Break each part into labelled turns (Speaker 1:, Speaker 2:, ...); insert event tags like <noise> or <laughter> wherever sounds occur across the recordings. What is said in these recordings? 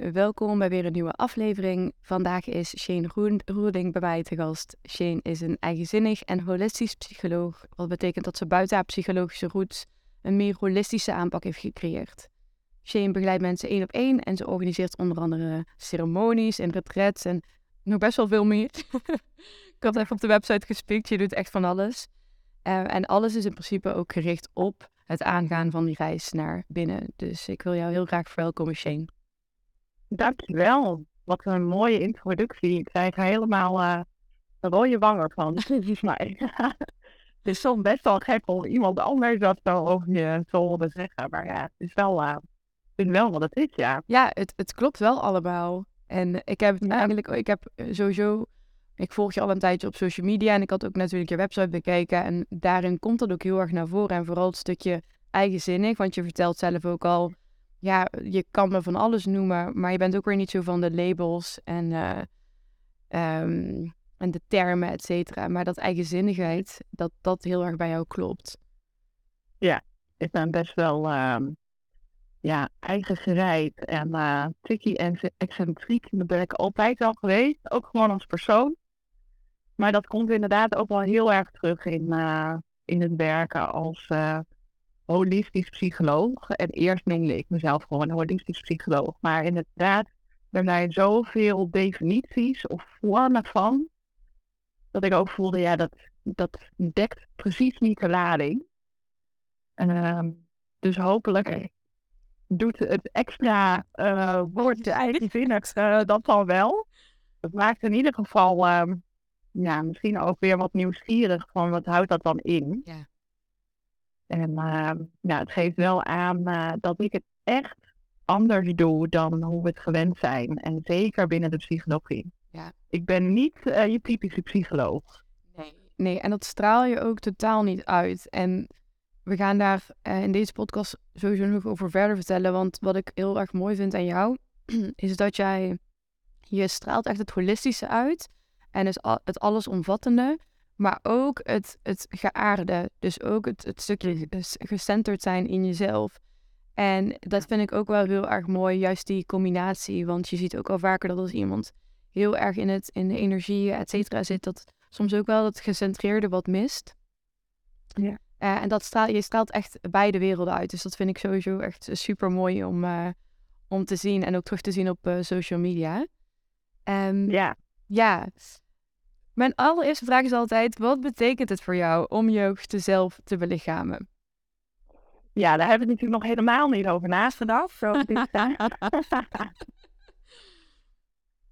Speaker 1: Welkom bij weer een nieuwe aflevering. Vandaag is Shane Roerding bij mij te gast. Shane is een eigenzinnig en holistisch psycholoog, wat betekent dat ze buiten haar psychologische roots een meer holistische aanpak heeft gecreëerd. Shane begeleidt mensen één op één en ze organiseert onder andere ceremonies en retrets en nog best wel veel meer. <laughs> ik had even op de website gespikt, je doet echt van alles. Uh, en alles is in principe ook gericht op het aangaan van die reis naar binnen. Dus ik wil jou heel graag verwelkomen, Shane.
Speaker 2: Dankjewel. Wat een mooie introductie. Ik krijg er helemaal uh, een rode wanger van, <laughs> <laughs> het is soms best wel gek om iemand anders dat zo over je te horen zeggen. Maar ja, het is wel, uh, het is wel wat het is, ja.
Speaker 1: Ja, het, het klopt wel allemaal. En ik heb het eigenlijk, ik heb sowieso, ik volg je al een tijdje op social media en ik had ook natuurlijk je website bekeken. En daarin komt dat ook heel erg naar voren. En vooral het stukje eigenzinnig, want je vertelt zelf ook al, ja, je kan me van alles noemen, maar je bent ook weer niet zo van de labels en, uh, um, en de termen, et cetera. Maar dat eigenzinnigheid, dat dat heel erg bij jou klopt.
Speaker 2: Ja, ik ben best wel um, ja, eigen gereid en uh, tricky en excentriek. Dat ben ik altijd al geweest, ook gewoon als persoon. Maar dat komt inderdaad ook wel heel erg terug in, uh, in het werken als holistisch psycholoog. En eerst noemde ik mezelf gewoon een holistisch psycholoog. Maar inderdaad, er zijn zoveel definities of vormen van, dat ik ook voelde, ja, dat, dat dekt precies niet de lading. Uh, dus hopelijk doet het extra uh, woord eigenzinnig uh, dat dan wel. Het maakt in ieder geval uh, ja, misschien ook weer wat nieuwsgierig van wat houdt dat dan in. Ja. En uh, nou, het geeft wel aan uh, dat ik het echt anders doe dan hoe we het gewend zijn. En zeker binnen de psychologie. Ja. Ik ben niet uh, je typische psycholoog.
Speaker 1: Nee. nee, en dat straal je ook totaal niet uit. En we gaan daar in deze podcast sowieso nog over verder vertellen. Want wat ik heel erg mooi vind aan jou, <clears throat> is dat jij, je straalt echt het holistische uit. En is het allesomvattende. Maar ook het, het geaarde. Dus ook het, het stukje gecenterd zijn in jezelf. En dat vind ik ook wel heel erg mooi, juist die combinatie. Want je ziet ook al vaker dat als iemand heel erg in, het, in de energie, et cetera, zit, dat soms ook wel het gecentreerde wat mist. Ja. Uh, en dat straalt, je straalt echt beide werelden uit. Dus dat vind ik sowieso echt super mooi om, uh, om te zien en ook terug te zien op uh, social media. Um, ja. Ja. Mijn allereerste vraag is altijd: wat betekent het voor jou om je zelf te belichamen?
Speaker 2: Ja, daar heb ik natuurlijk nog helemaal niet over nagedacht. Zo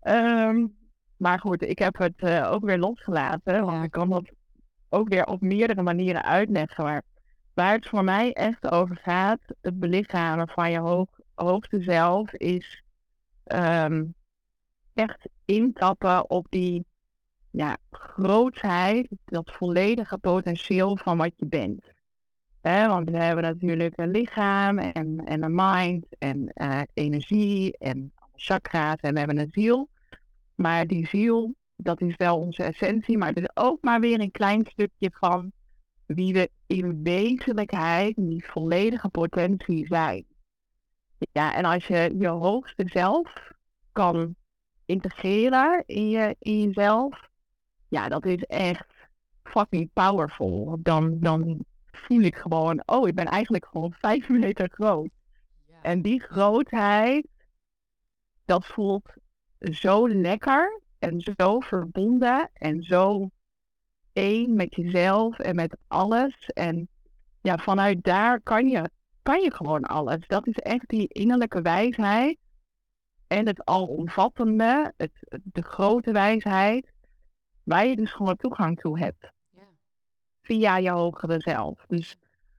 Speaker 2: um, <laughs> maar goed, ik heb het uh, ook weer losgelaten. Want ik kan dat ook weer op meerdere manieren uitleggen. Maar waar het voor mij echt over gaat, het belichamen van je hoog, hoogste zelf, is um, echt intappen op die ja, grootheid, dat volledige potentieel van wat je bent. want we hebben natuurlijk een lichaam en, en een mind en uh, energie en chakra's en we hebben een ziel. Maar die ziel, dat is wel onze essentie, maar het is ook maar weer een klein stukje van wie we in wezenlijkheid, die volledige potentie zijn. Ja, en als je je hoogste zelf kan integreren in, je, in jezelf, ja, dat is echt fucking powerful. Dan, dan voel ik gewoon, oh, ik ben eigenlijk gewoon <laughs> vijf meter groot. Ja. En die grootheid, dat voelt zo lekker en zo verbonden en zo één met jezelf en met alles. En ja, vanuit daar kan je, kan je gewoon alles. Dat is echt die innerlijke wijsheid en het alomvattende, het, de grote wijsheid, waar je dus gewoon toegang toe hebt. Ja. Via je hogere zelf. Dus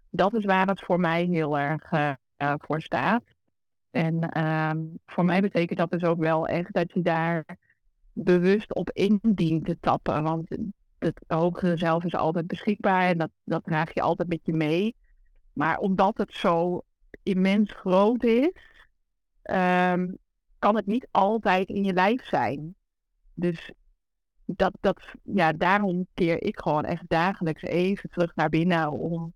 Speaker 2: dat is waar het voor mij heel erg uh, voor staat. En ehm, voor mij betekent dat dus ook wel echt dat je daar bewust op in dient te tappen. Want het hogere zelf is altijd beschikbaar en dat, dat draag je altijd met je mee. Maar omdat het zo immens groot is, um, kan het niet altijd in je lijf zijn. Dus dat, dat, ja, daarom keer ik gewoon echt dagelijks even terug naar binnen om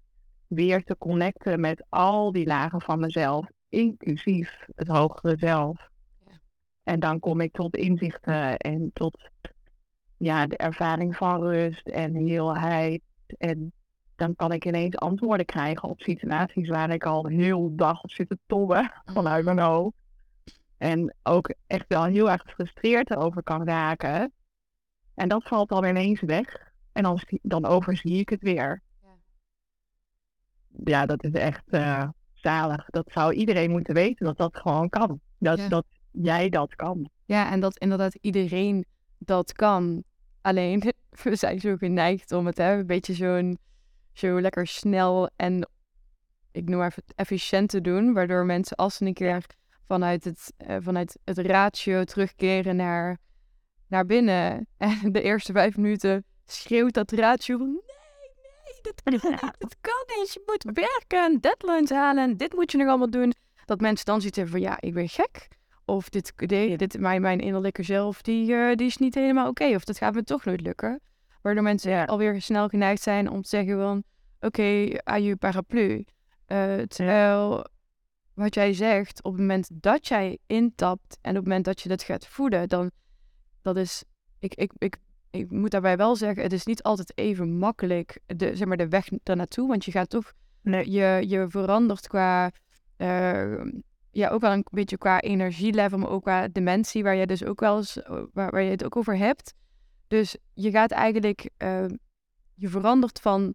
Speaker 2: weer te connecten met al die lagen van mezelf, inclusief het hogere zelf. Ja. En dan kom ik tot inzichten en tot ja, de ervaring van rust en heelheid. En dan kan ik ineens antwoorden krijgen op situaties waar ik al heel dag op zit te tobben <laughs> vanuit mijn hoofd. En ook echt wel heel erg gefrustreerd over kan raken. En dat valt dan ineens weg. En dan, dan overzie ik het weer. Ja, ja dat is echt uh, zalig. Dat zou iedereen moeten weten dat dat gewoon kan. Dat, dat jij dat kan.
Speaker 1: Ja, en dat inderdaad iedereen dat kan. Alleen, <laughs> we zijn zo geneigd om het hè, een beetje zo'n zo lekker snel en ik noem maar efficiënt te doen. Waardoor mensen als ze een keer vanuit het, uh, vanuit het ratio terugkeren naar, naar binnen. En de eerste vijf minuten schreeuwt dat ratio van... Nee, nee, dat kan niet. <laughs> Dat kan niet. Je moet werken, deadlines halen. Dit moet je nog allemaal doen. Dat mensen dan zitten van... Ja, ik ben gek. Of dit, dit, dit mijn, mijn innerlijke zelf, die, uh, die is niet helemaal oké. Of dat gaat me toch nooit lukken. Waardoor mensen ja. alweer snel geneigd zijn om te zeggen van... Oké, okay, aan je paraplu. Uh, terwijl wat jij zegt, op het moment dat jij intapt en op het moment dat je dat gaat voeden, dan dat is, ik, ik, ik, ik moet daarbij wel zeggen, het is niet altijd even makkelijk, de, zeg maar, de weg naartoe, want je gaat toch, nee. je, je verandert qua, uh, ja, ook wel een beetje qua energielevel, maar ook qua dimensie, waar je dus ook wel eens, waar, waar je het ook over hebt. Dus je gaat eigenlijk, uh, je verandert van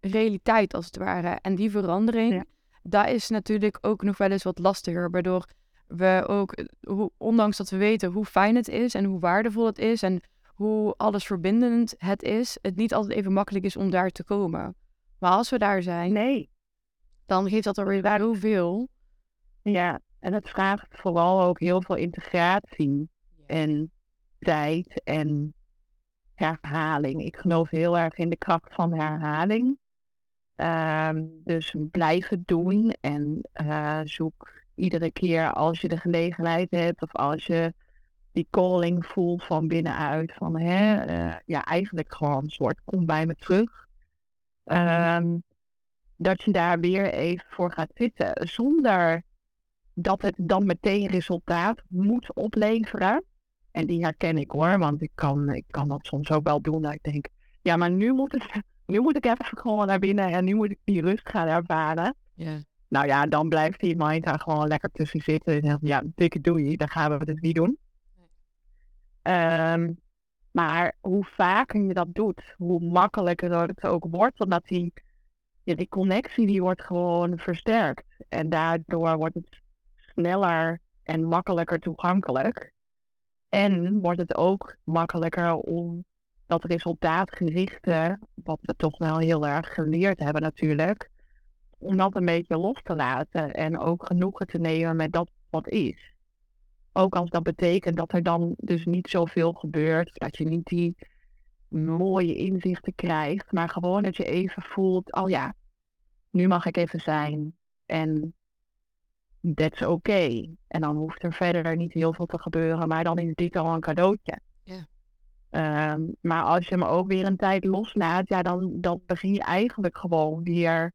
Speaker 1: realiteit als het ware. En die verandering, ja dat is natuurlijk ook nog wel eens wat lastiger. Waardoor we ook, ondanks dat we weten hoe fijn het is en hoe waardevol het is en hoe alles verbindend het is, het niet altijd even makkelijk is om daar te komen. Maar als we daar zijn,
Speaker 2: nee.
Speaker 1: dan geeft dat er weer zoveel.
Speaker 2: Ja, en het vraagt vooral ook heel veel integratie en tijd en herhaling. Ik geloof heel erg in de kracht van herhaling. Ehm, dus blijven doen en uh, zoek iedere keer als je de gelegenheid hebt of als je die calling voelt van binnenuit, van hè, uh, ja, eigenlijk gewoon een soort kom bij me terug. Um, dat je daar weer even voor gaat zitten, zonder dat het dan meteen resultaat moet opleveren. En die herken ik hoor, want ik kan, ik kan dat soms ook wel doen. Dat ik denk, ja, maar nu moet het <laughs> nu moet ik even gewoon naar binnen en nu moet ik die rust gaan ervaren. Ja. Nou ja, dan blijft die mind daar gewoon lekker tussen zitten. En zegt, ja, dikke doei, dan gaan we het niet doen. Um, maar hoe vaker je dat doet, hoe makkelijker het ook wordt. Omdat die, die connectie die wordt gewoon versterkt. En daardoor wordt het sneller en makkelijker toegankelijk. En wordt het ook makkelijker om dat resultaatgerichte, wat we toch wel heel erg geleerd hebben natuurlijk, om dat een beetje los te laten en ook genoegen te nemen met dat wat is. Ook als dat betekent dat er dan dus niet zoveel gebeurt, dat je niet die mooie inzichten krijgt, maar gewoon dat je even voelt, oh ja, nu mag ik even zijn en that's oké. Okay. En dan hoeft er verder niet heel veel te gebeuren, maar dan is dit al een cadeautje. Ja. Ehm, maar als je hem ook weer een tijd loslaat, ja, dan, dan begin je eigenlijk gewoon weer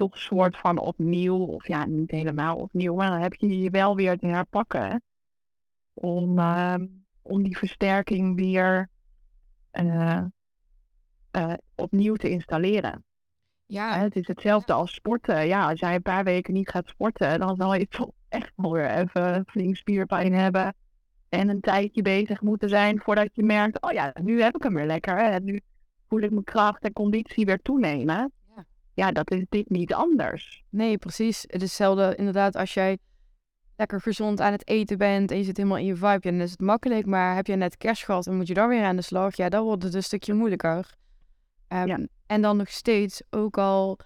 Speaker 2: toch een soort van opnieuw, of ja, niet helemaal opnieuw, maar dan heb je je wel weer te herpakken om, ehm, om die versterking weer uh, uh, opnieuw te installeren. Ja. Het is hetzelfde als sporten. Ja, als jij een paar weken niet gaat sporten, dan zal je <laughs> toch echt wel weer even flink spierpijn hebben en een tijdje bezig moeten zijn voordat je merkt, oh ja, nu heb ik hem weer lekker. En nu voel ik mijn kracht en conditie weer toenemen. Ja. dat is dit niet anders.
Speaker 1: Nee, precies. Het is hetzelfde inderdaad als jij lekker gezond aan het eten bent en je zit helemaal in je vibe, ja, dan is het makkelijk. Maar heb je net kerst gehad en moet je dan weer aan de slag, ja, dan wordt het een stukje moeilijker. Ehm,
Speaker 2: Ja.
Speaker 1: En dan nog steeds, ook al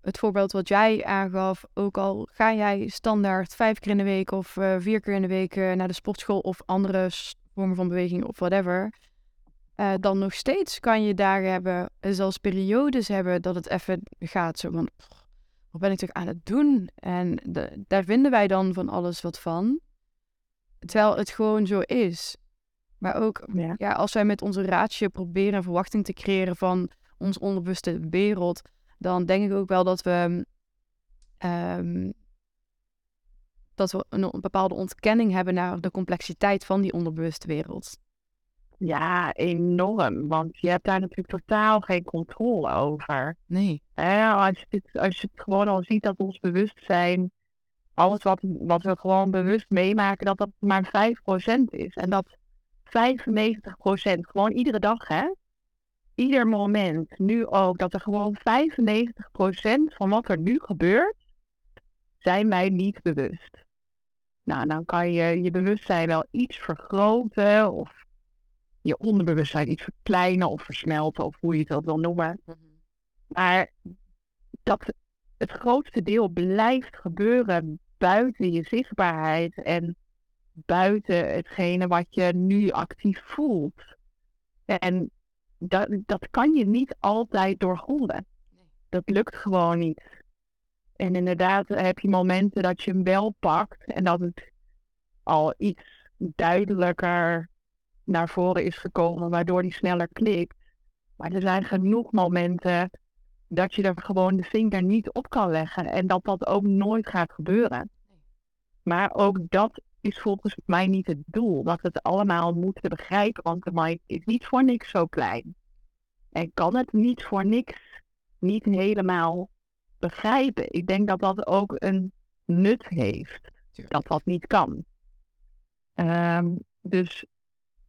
Speaker 1: het voorbeeld wat jij aangaf, ook al ga jij standaard vijf keer in de week of eh, vier keer in de week eh, naar de sportschool of andere vormen van beweging of whatever, eh, dan nog steeds kan je dagen hebben, en zelfs periodes hebben, dat het even gaat zo van, "Pff, wat ben ik toch aan het doen? En de- daar vinden wij dan van alles wat van, terwijl het gewoon zo is. Maar ook
Speaker 2: Ja.
Speaker 1: ja, als wij met onze ratio proberen een verwachting te creëren van ons onderbewuste wereld, dan denk ik ook wel dat we, ehm, dat we een, een bepaalde ontkenning hebben naar de complexiteit van die onderbewuste wereld.
Speaker 2: Ja, enorm. Want je hebt daar natuurlijk totaal geen controle over.
Speaker 1: Nee.
Speaker 2: Hè, als, je het, als je het gewoon al ziet dat ons bewustzijn, alles wat, wat we gewoon bewust meemaken, dat dat maar 5% is. En dat 95%, gewoon iedere dag, hè? Ieder moment, nu ook, dat er gewoon 95% van wat er nu gebeurt, zijn wij niet bewust. Nou, dan kan je je bewustzijn wel iets vergroten of je onderbewustzijn iets verkleinen of versmelten of hoe je het ook wil noemen. Maar dat het grootste deel blijft gebeuren buiten je zichtbaarheid en buiten hetgene wat je nu actief voelt. En dat, dat kan je niet altijd doorgronden. Dat lukt gewoon niet. En inderdaad heb je momenten dat je hem wel pakt en dat het al iets duidelijker naar voren is gekomen, waardoor die sneller klikt. Maar er zijn genoeg momenten dat je er gewoon de vinger niet op kan leggen en dat dat ook nooit gaat gebeuren. Maar ook dat is volgens mij niet het doel, dat we het allemaal moeten begrijpen, want de mind is niet voor niks zo klein. En kan het niet voor niks niet helemaal begrijpen. Ik denk dat dat ook een nut heeft, dat dat niet kan. Ehm, dus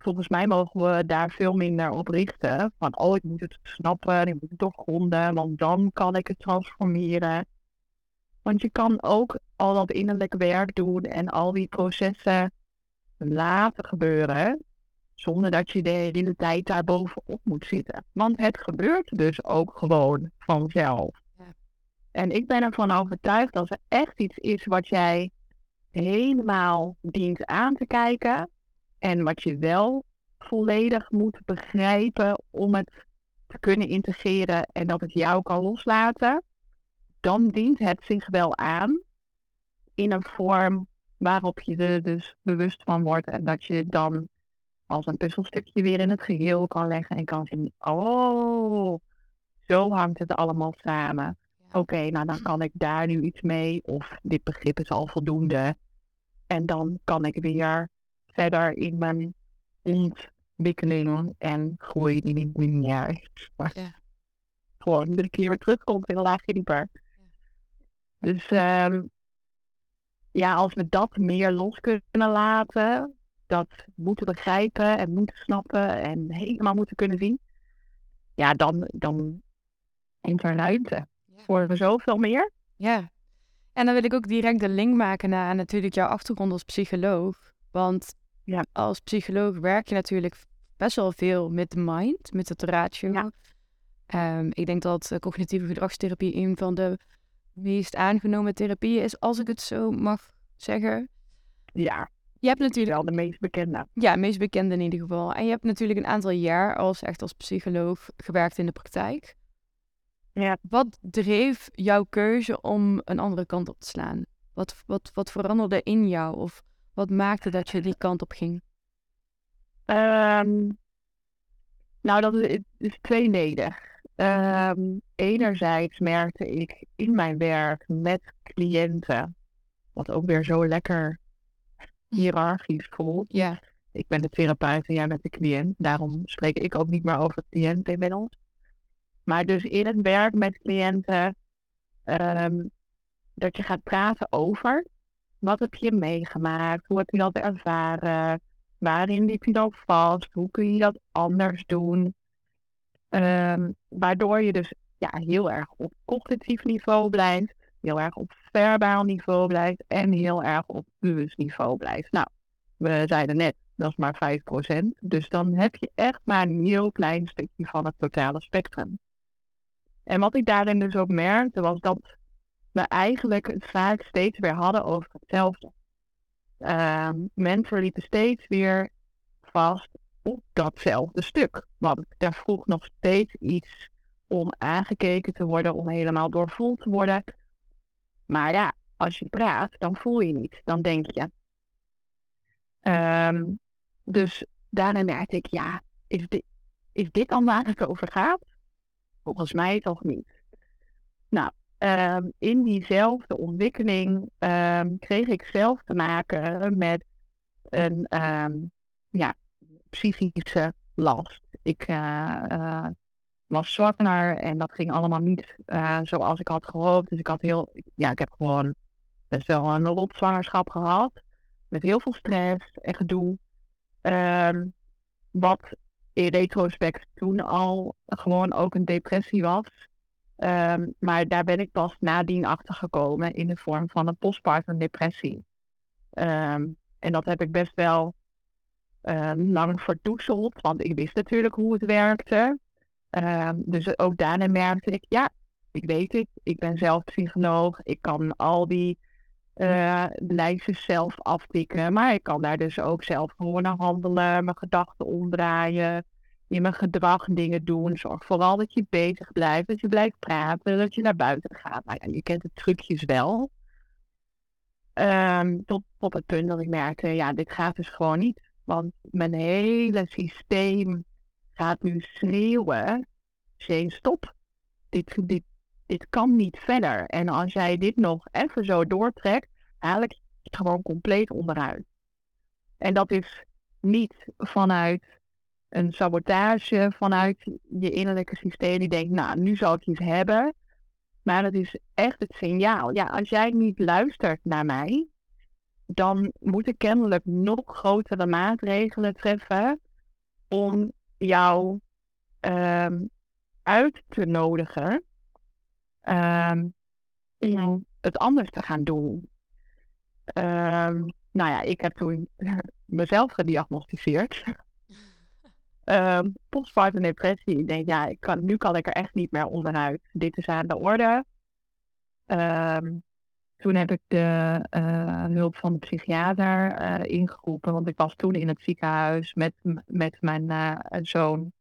Speaker 2: volgens mij mogen we daar veel minder op richten. Van, oh, ik moet het snappen, ik moet het doorgronden, want dan kan ik het transformeren. Want je kan ook al dat innerlijk werk doen en al die processen laten gebeuren, zonder dat je de hele tijd daar bovenop moet zitten. Want het gebeurt dus ook gewoon vanzelf.
Speaker 1: Ja.
Speaker 2: En ik ben ervan overtuigd dat er echt iets is wat jij helemaal dient aan te kijken. En wat je wel volledig moet begrijpen om het te kunnen integreren en dat het jou kan loslaten, dan dient het zich wel aan in een vorm waarop je er dus bewust van wordt en dat je dan als een puzzelstukje weer in het geheel kan leggen en kan zien, oh, zo hangt het allemaal samen. Oké, nou dan kan ik daar nu iets mee of dit begrip is al voldoende. En dan kan ik weer verder in mijn ontwikkeling en groei die niet lineair is. Maar
Speaker 1: Ja.
Speaker 2: gewoon iedere keer weer terugkomt in een laagje dieper. Dus ehm, ja, als we dat meer los kunnen laten, dat moeten begrijpen en moeten snappen en helemaal moeten kunnen zien, ja, dan, dan is er ruimte voor zoveel meer.
Speaker 1: Ja. En dan wil ik ook direct de link maken naar natuurlijk jouw achtergrond als psycholoog. Want
Speaker 2: Ja.
Speaker 1: als psycholoog werk je natuurlijk best wel veel met de mind, met het ratio.
Speaker 2: Ja.
Speaker 1: Ehm, ik denk dat eh, cognitieve gedragstherapie een van de meest aangenomen therapieën is, als ik het zo mag zeggen.
Speaker 2: Ja,
Speaker 1: Je hebt natuurlijk
Speaker 2: wel de meest bekende.
Speaker 1: Ja, meest bekende in ieder geval. En je hebt natuurlijk een aantal jaar als echt als psycholoog gewerkt in de praktijk.
Speaker 2: Ja.
Speaker 1: Wat dreef jouw keuze om een andere kant op te slaan? Wat, wat, wat veranderde in jou? Of wat maakte dat je die kant op ging?
Speaker 2: Ehm, nou, dat is, is tweeledig. Ehm, enerzijds merkte ik in mijn werk met cliënten, wat ook weer zo lekker hiërarchisch voelt.
Speaker 1: Ja,
Speaker 2: Ik ben de therapeut en jij bent de cliënt. Daarom spreek ik ook niet meer over cliënt inmiddels. Maar dus in het werk met cliënten, ehm, dat je gaat praten over wat heb je meegemaakt, hoe heb je dat ervaren, waarin liep je dan vast, hoe kun je dat anders doen. Ehm, waardoor je dus ja, heel erg op cognitief niveau blijft, heel erg op verbaal niveau blijft en heel erg op bewust niveau blijft. Nou, we zeiden net, dat is maar 5%. Dus dan heb je echt maar een heel klein stukje van het totale spectrum. En wat ik daarin dus ook merkte, was dat we eigenlijk het vaak steeds weer hadden over hetzelfde. Uh, mensen liepen steeds weer vast op datzelfde stuk. Want daar vroeg nog steeds iets om aangekeken te worden, om helemaal doorvoeld te worden. Maar ja, als je praat, dan voel je niet. Dan denk je. Um, dus daarna merkte ik, ja, is dit, is dit dan waar het over gaat? Volgens mij toch niet. Nou, um, in diezelfde ontwikkeling um, kreeg ik zelf te maken met een ja, psychische last. Ik uh, uh, was zwanger en dat ging allemaal niet uh, zoals ik had gehoopt. Dus ik had heel, ja, ik heb gewoon best wel een lotzwangerschap gehad. Met heel veel stress en gedoe. Ehm, wat in retrospect toen al gewoon ook een depressie was. Ehm, maar daar ben ik pas nadien achter gekomen in de vorm van een postpartum depressie. Ehm, en dat heb ik best wel lang verdoezeld, want ik wist natuurlijk hoe het werkte. dus ook daarna merkte ik, ja, ik weet het, ik ben zelf psycholoog, ik kan al die uh, lijstjes zelf aftikken. Maar ik kan daar dus ook zelf gewoon naar handelen, mijn gedachten omdraaien, in mijn gedrag dingen doen. Zorg vooral dat je bezig blijft, dat je blijft praten, dat je naar buiten gaat. Nou ja, je kent de trucjes wel. Um, tot op het punt dat ik merkte, ja, dit gaat dus gewoon niet. Want mijn hele systeem gaat nu schreeuwen, Shane, stop. Dit, dit, dit kan niet verder. En als jij dit nog even zo doortrekt, haal ik gewoon compleet onderuit. En dat is niet vanuit een sabotage, vanuit je innerlijke systeem die denkt, nou, nu zal ik iets hebben. Maar dat is echt het signaal. Ja, als jij niet luistert naar mij, dan moet ik kennelijk nog grotere maatregelen treffen om jou um, uit te nodigen um, om het anders te gaan doen. Um, nou ja, ik heb toen <laughs> mezelf gediagnosticeerd. Um, postpartum depressie. Ik denk, ja, nu kan ik er echt niet meer onderuit. Dit is aan de orde. Um, toen heb ik de uh, hulp van de psychiater uh, ingeroepen, want ik was toen in het ziekenhuis met, met mijn uh, zoon.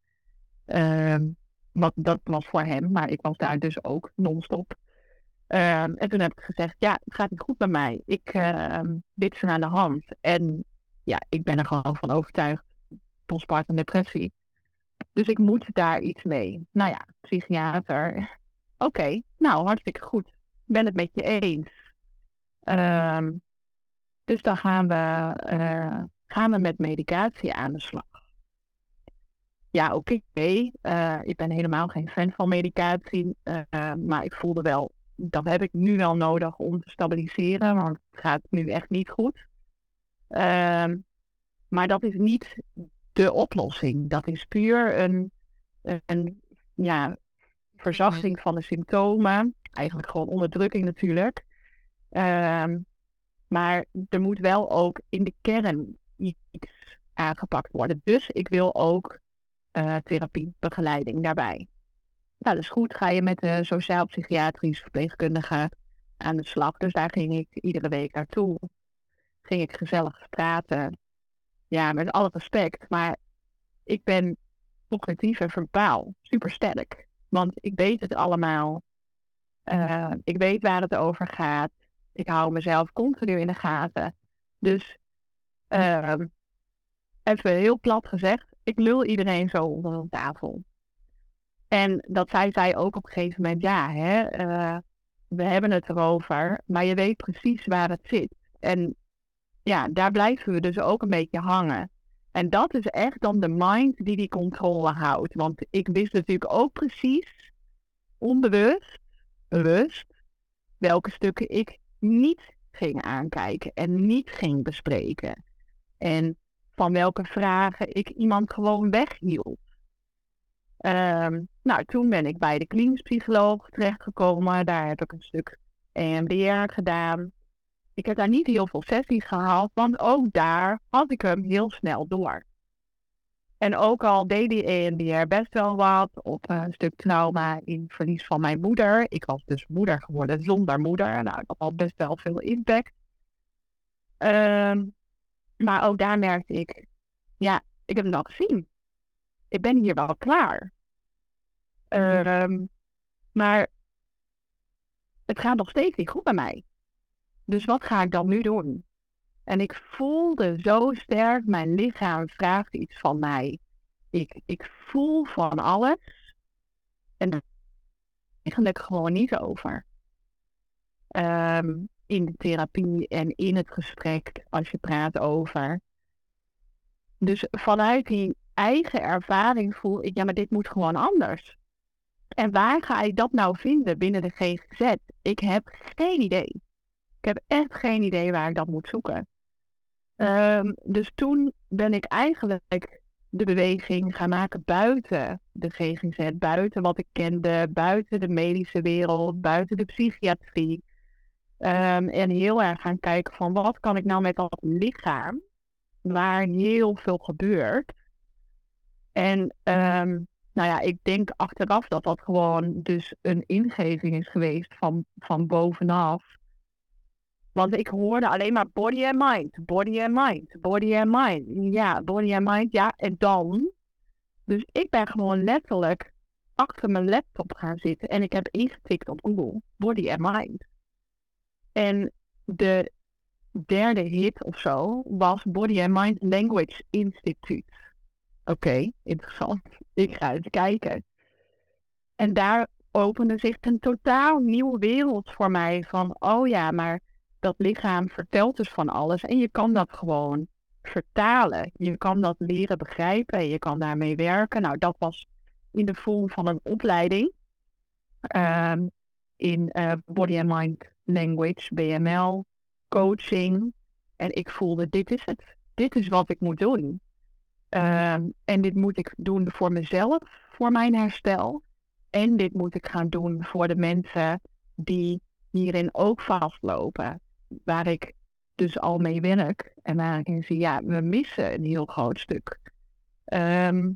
Speaker 2: Um, wat, dat was voor hem, maar ik was daar dus ook non-stop. En toen heb ik gezegd, ja, het gaat niet goed bij mij. Ik, dit is aan de hand. En ja, ik ben er gewoon van overtuigd, postpartum depressie. Dus ik moet daar iets mee. Nou ja, psychiater. Oké, nou, hartstikke goed. Ik ben het met je eens. Um, dus dan gaan we, uh, gaan we met medicatie aan de slag ja, oké, uh, ik ben helemaal geen fan van medicatie, uh, maar ik voelde wel, dat heb ik nu wel nodig om te stabiliseren, want het gaat nu echt niet goed. Uh, maar dat is niet de oplossing. Dat is puur een, een ja, verzachting van de symptomen. Eigenlijk gewoon onderdrukking natuurlijk. Ehm, maar er moet wel ook in de kern iets aangepakt worden. Dus ik wil ook uh, therapiebegeleiding daarbij. Nou, dus goed, ga je met de sociaal-psychiatrische verpleegkundige aan de slag. Dus daar ging ik iedere week naartoe. Ging ik gezellig praten. Ja, met alle respect. Maar ik ben cognitief en verbaal super sterk. Want ik weet het allemaal. Uh, ik weet waar het over gaat. Ik hou mezelf continu in de gaten. Dus uh, even heel plat gezegd, ik lul iedereen zo onder de tafel. En dat zei zij ook op een gegeven moment, ja, hè, uh, we hebben het erover, maar je weet precies waar het zit. En ja, daar blijven we dus ook een beetje hangen. En dat is echt dan de mind die die controle houdt. Want ik wist natuurlijk ook precies, onbewust, bewust, welke stukken ik niet ging aankijken en niet ging bespreken. En van welke vragen ik iemand gewoon weghield. Um, nou, toen ben ik bij de klinisch psycholoog terechtgekomen. Daar heb ik een stuk EMDR gedaan. Ik heb daar niet heel veel sessies gehad, want ook daar had ik hem heel snel door. En ook al deed die EMDR best wel wat op een stuk trauma in verlies van mijn moeder. Ik was dus moeder geworden zonder moeder. Nou, dat had best wel veel impact. Ehm, maar ook daar merkte ik, ja, ik heb het al gezien. Ik ben hier wel klaar. Ehm, maar het gaat nog steeds niet goed bij mij. Dus wat ga ik dan nu doen? En ik voelde zo sterk, mijn lichaam vraagt iets van mij. Ik, ik voel van alles. En daar eigenlijk gewoon niet over. Ehm, in de therapie en in het gesprek als je praat over. Dus vanuit die eigen ervaring voel ik, ja, maar dit moet gewoon anders. En waar ga ik dat nou vinden binnen de GGZ? Ik heb geen idee. Ik heb echt geen idee waar ik dat moet zoeken. Ehm, dus toen ben ik eigenlijk de beweging gaan maken buiten de GGZ, buiten wat ik kende, buiten de medische wereld, buiten de psychiatrie. Ehm, en heel erg gaan kijken van wat kan ik nou met dat lichaam, waar heel veel gebeurt. En um, nou ja, ik denk achteraf dat dat gewoon dus een ingeving is geweest van, van bovenaf. Want ik hoorde alleen maar body and mind, body and mind, body and mind. Ja, body and mind, ja, en dan. Dus ik ben gewoon letterlijk achter mijn laptop gaan zitten en ik heb ingetikt op Google, body and mind. En de derde hit of zo was Body and Mind Language Institute. Oké, interessant. Ik ga eens kijken. En daar opende zich een totaal nieuwe wereld voor mij. Van, oh ja, maar dat lichaam vertelt dus van alles. En je kan dat gewoon vertalen. Je kan dat leren begrijpen. En je kan daarmee werken. Nou, dat was in de vorm van een opleiding. Um, in uh, Body and Mind Language, BML, coaching. En ik voelde, dit is het. Dit is wat ik moet doen. Ehm, en dit moet ik doen voor mezelf, voor mijn herstel. En dit moet ik gaan doen voor de mensen die hierin ook vastlopen. Waar ik dus al mee werk. En waar ik zie, ja, we missen een heel groot stuk. Ehm,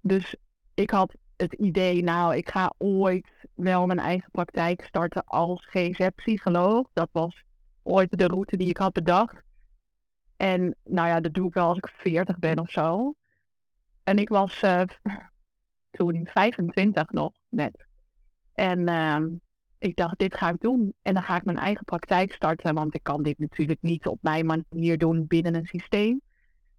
Speaker 2: dus ik had het idee, nou, ik ga ooit wel mijn eigen praktijk starten als GZ-psycholoog. Dat was ooit de route die ik had bedacht. En nou ja, dat doe ik wel als ik 40 ben of zo. En ik was uh, toen 25 nog net. En uh, ik dacht, dit ga ik doen. En dan ga ik mijn eigen praktijk starten, want ik kan dit natuurlijk niet op mijn manier doen binnen een systeem.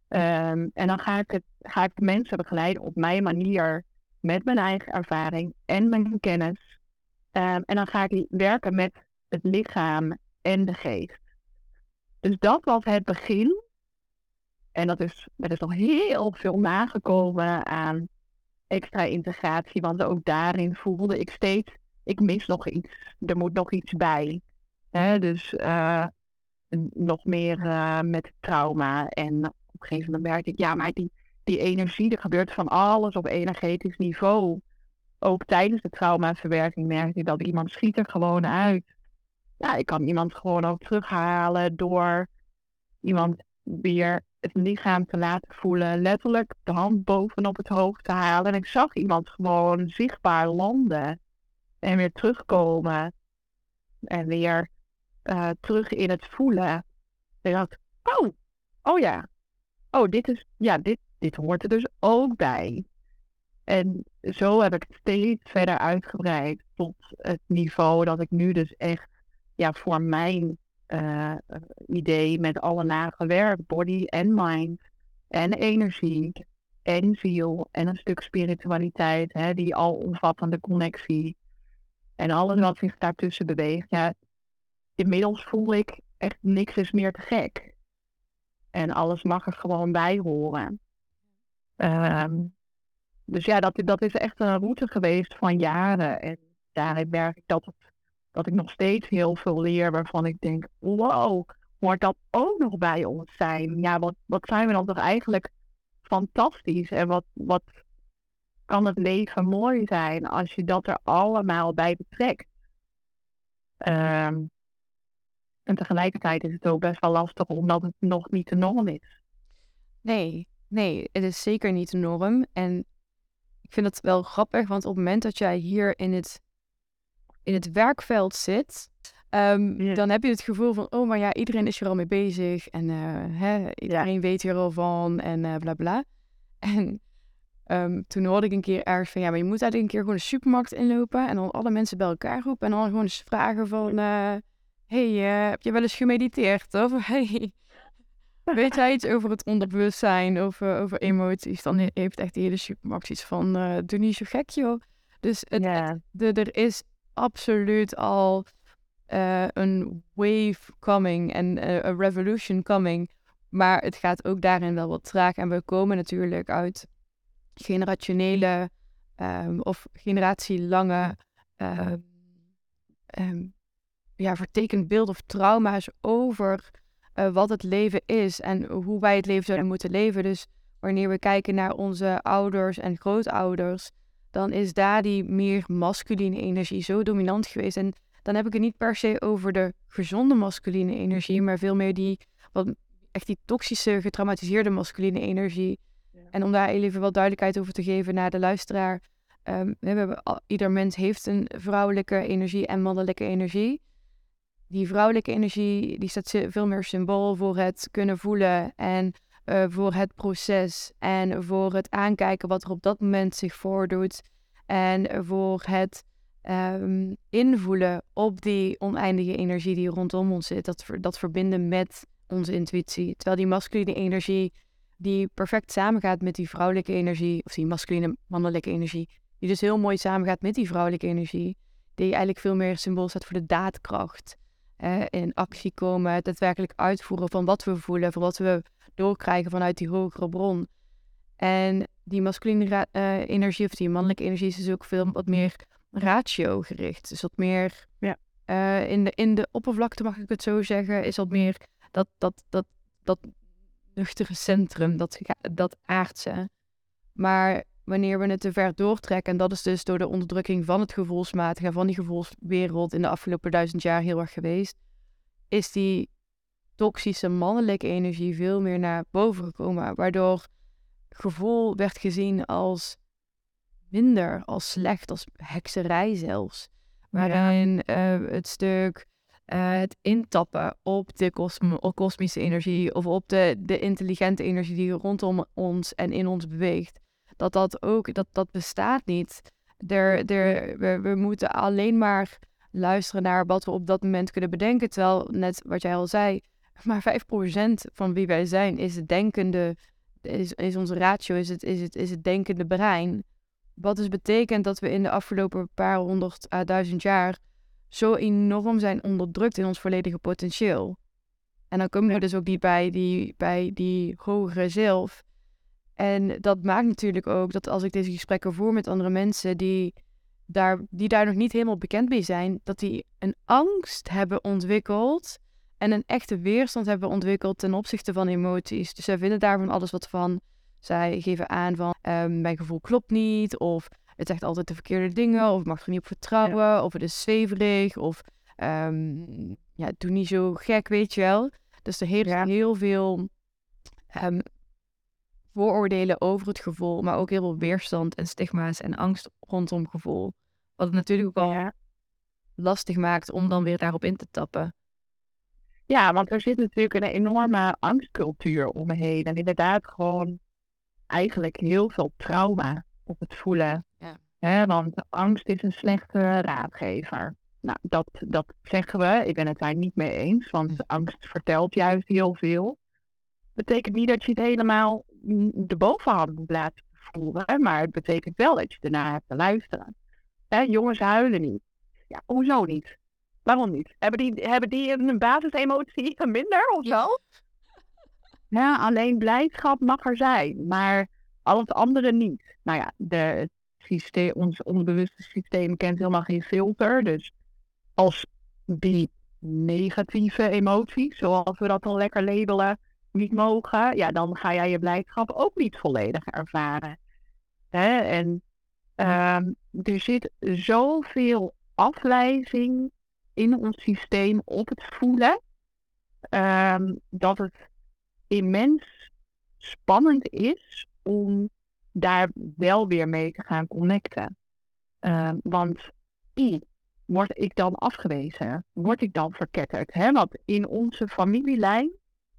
Speaker 2: Um, en dan ga ik, het, ga ik mensen begeleiden op mijn manier, met mijn eigen ervaring en mijn kennis. Um, en dan ga ik werken met het lichaam en de geest. Dus dat was het begin. En dat is, er is nog heel veel nagekomen aan extra integratie. Want ook daarin voelde ik steeds, ik mis nog iets. Er moet nog iets bij. Dus uh, nog meer uh, met trauma. En op een gegeven moment merkte ik, ja, maar die, die energie, er gebeurt van alles op energetisch niveau. Ook tijdens de traumaverwerking merkte ik dat iemand schiet er gewoon uit. Ja, ik kan iemand gewoon ook terughalen door iemand weer het lichaam te laten voelen. Letterlijk de hand bovenop het hoofd te halen. En ik zag iemand gewoon zichtbaar landen. En weer terugkomen. En weer uh, terug in het voelen. En ik dacht, oh, oh ja. Oh, dit is, ja, dit, dit hoort er dus ook bij. En zo heb ik het steeds verder uitgebreid tot het niveau dat ik nu dus echt ja, voor mijn uh, idee met alle nagewerkt, body en mind en energie en ziel en een stuk spiritualiteit, hè, die alomvattende connectie en alles wat zich daartussen beweegt. Ja, inmiddels voel ik echt niks is meer te gek. En alles mag er gewoon bij horen. Um, dus ja, dat, dat is echt een route geweest van jaren. En daarin merk ik dat het dat ik nog steeds heel veel leer waarvan ik denk, wow, hoort dat ook nog bij ons zijn? Ja, wat, wat zijn we dan toch eigenlijk fantastisch en wat, wat kan het leven mooi zijn als je dat er allemaal bij betrekt? Ehm, en tegelijkertijd is het ook best wel lastig omdat het nog niet de norm is.
Speaker 1: Nee, nee, het is zeker niet de norm. En ik vind het wel grappig, want op het moment dat jij hier in het, in het werkveld zit, ehm, dan heb je het gevoel van, oh, maar ja, iedereen is er al mee bezig en uh, hè, iedereen weet hier al van en uh, bla bla. En um, toen hoorde ik een keer ergens van, ja, maar je moet eigenlijk een keer gewoon de supermarkt inlopen en dan alle mensen bij elkaar roepen en dan gewoon eens vragen van, uh, hey, heb je wel eens gemediteerd? Of <laughs> hey, weet jij iets over het onderbewustzijn, over, over emoties? Dan heeft echt de hele supermarkt iets van, doe niet zo gek joh. Dus het, de, er is absoluut al een wave coming en een revolution coming. Maar het gaat ook daarin wel wat traag. En we komen natuurlijk uit generationele um, of generatielange um, ja, vertekend beeld of trauma's over uh, wat het leven is en hoe wij het leven zouden moeten leven. Dus wanneer we kijken naar onze ouders en grootouders, dan is daar die meer masculine energie zo dominant geweest. En dan heb ik het niet per se over de gezonde masculine energie, maar veel meer die wat echt die toxische, getraumatiseerde masculine energie. En om daar even wat duidelijkheid over te geven naar de luisteraar. Um, we ieder mens heeft een vrouwelijke energie en mannelijke energie. Die vrouwelijke energie die staat veel meer symbool voor het kunnen voelen en uh, voor het proces en voor het aankijken wat er op dat moment zich voordoet. En voor het um, invoelen op die oneindige energie die rondom ons zit. Dat, dat verbinden met onze intuïtie. Terwijl die masculine energie, die perfect samengaat met die vrouwelijke energie, of die masculine mannelijke energie, die dus heel mooi samengaat met die vrouwelijke energie, die eigenlijk veel meer symbool staat voor de daadkracht. Eh, in actie komen, het daadwerkelijk uitvoeren van wat we voelen, van wat we doorkrijgen vanuit die hogere bron. En die masculine uh, energie of die mannelijke energie is dus ook veel wat meer ratio gericht. Dus wat meer ja. Uh, in, de, in de oppervlakte, mag ik het zo zeggen, is wat meer dat, dat, dat, dat nuchtere centrum, dat, dat aardse. Maar wanneer we het te ver doortrekken, en dat is dus door de onderdrukking van het gevoelsmatige, van die gevoelswereld in de afgelopen duizend jaar heel erg geweest, is die toxische mannelijke energie veel meer naar boven gekomen. Waardoor gevoel werd gezien als minder, als slecht, als hekserij zelfs. Waarin uh, het stuk uh, het intappen op de kosmische energie of op de, de intelligente energie die rondom ons en in ons beweegt. Dat dat ook, dat, dat bestaat niet. Er, er, we, we moeten alleen maar luisteren naar wat we op dat moment kunnen bedenken. Terwijl, net wat jij al zei, maar 5% van wie wij zijn is het denkende, is, is onze ratio, is het, is, het, is het denkende brein. Wat dus betekent dat we in de afgelopen paar honderd à duizend jaar zo enorm zijn onderdrukt in ons volledige potentieel. En dan komen we dus ook niet bij die, bij die hogere zelf. En dat maakt natuurlijk ook dat als ik deze gesprekken voer met andere mensen die daar, die daar nog niet helemaal bekend mee zijn, dat die een angst hebben ontwikkeld en een echte weerstand hebben ontwikkeld ten opzichte van emoties. Dus zij vinden daarvan alles wat van. Zij geven aan van um, mijn gevoel klopt niet, of het zegt altijd de verkeerde dingen, of ik mag er niet op vertrouwen, of het is zweverig, of um, ja, doe niet zo gek, weet je wel. Dus er heerst heel veel um, vooroordelen over het gevoel, maar ook heel veel weerstand en stigma's en angst rondom gevoel. Wat het natuurlijk ook wel lastig maakt om dan weer daarop in te tappen.
Speaker 2: Ja, want er zit natuurlijk een enorme angstcultuur omheen. En inderdaad gewoon eigenlijk heel veel trauma op het voelen. Ja. want angst is een slechte raadgever. Nou, dat, dat zeggen we. Ik ben het daar niet mee eens, want hm. angst vertelt juist heel veel. Betekent niet dat je het helemaal de bovenhand moet laten voelen, maar het betekent wel dat je ernaar hebt te luisteren. Hè, jongens huilen niet. Ja, hoezo niet? Waarom niet? Hebben die, hebben die een basisemotie minder of zo? <laughs> Ja, alleen blijdschap mag er zijn, maar al het andere niet. Nou ja, de, systeem, ons onbewuste systeem kent helemaal geen filter. Dus als die negatieve emoties, zoals we dat dan lekker labelen, niet mogen, ja, dan ga jij je blijdschap ook niet volledig ervaren. Hè? En um, er zit zoveel afwijzing in ons systeem op het voelen, ehm, dat het immens spannend is om daar wel weer mee te gaan connecten. Ehm, want word ik dan afgewezen? Word ik dan verketterd? Hè? Wat in onze familielijn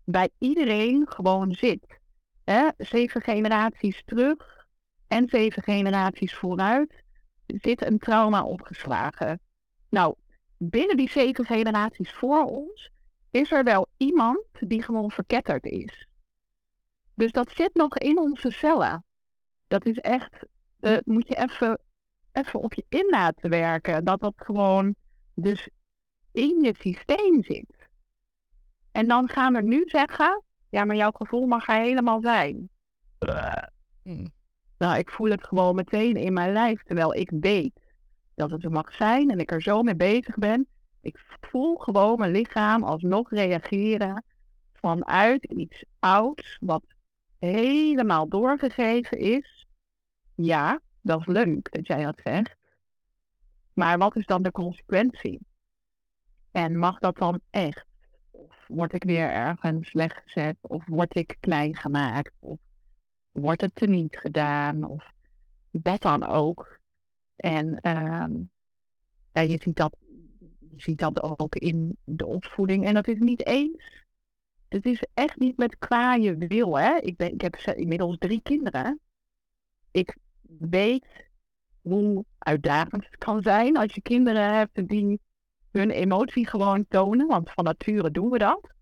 Speaker 2: bij iedereen gewoon zit. Hè? Zeven generaties terug en zeven generaties vooruit zit een trauma opgeslagen. Nou, binnen die zeven generaties voor ons is er wel iemand die gewoon verketterd is. Dus dat zit nog in onze cellen. Dat is echt, uh, moet je even, even op je in laten werken. Dat dat gewoon dus in je systeem zit. En dan gaan we nu zeggen, ja, maar jouw gevoel mag er helemaal zijn. Hmm. Nou, ik voel het gewoon meteen in mijn lijf, terwijl ik weet dat het er mag zijn en ik er zo mee bezig ben. Ik voel gewoon mijn lichaam alsnog reageren vanuit iets ouds, wat helemaal doorgegeven is. Ja, dat is leuk dat jij dat zegt. Maar wat is dan de consequentie? En mag dat dan echt? Of word ik weer ergens slecht gezet? Of word ik klein gemaakt? Of wordt het teniet gedaan? Of wat dan ook. En ehm, je, ziet dat, je ziet dat ook in de opvoeding. En dat is niet eens. Het is echt niet met kwaaie wil. Hè? Ik, ben, ik heb inmiddels drie kinderen. Ik weet hoe uitdagend het kan zijn als je kinderen hebt die hun emotie gewoon tonen. Want van nature doen we dat.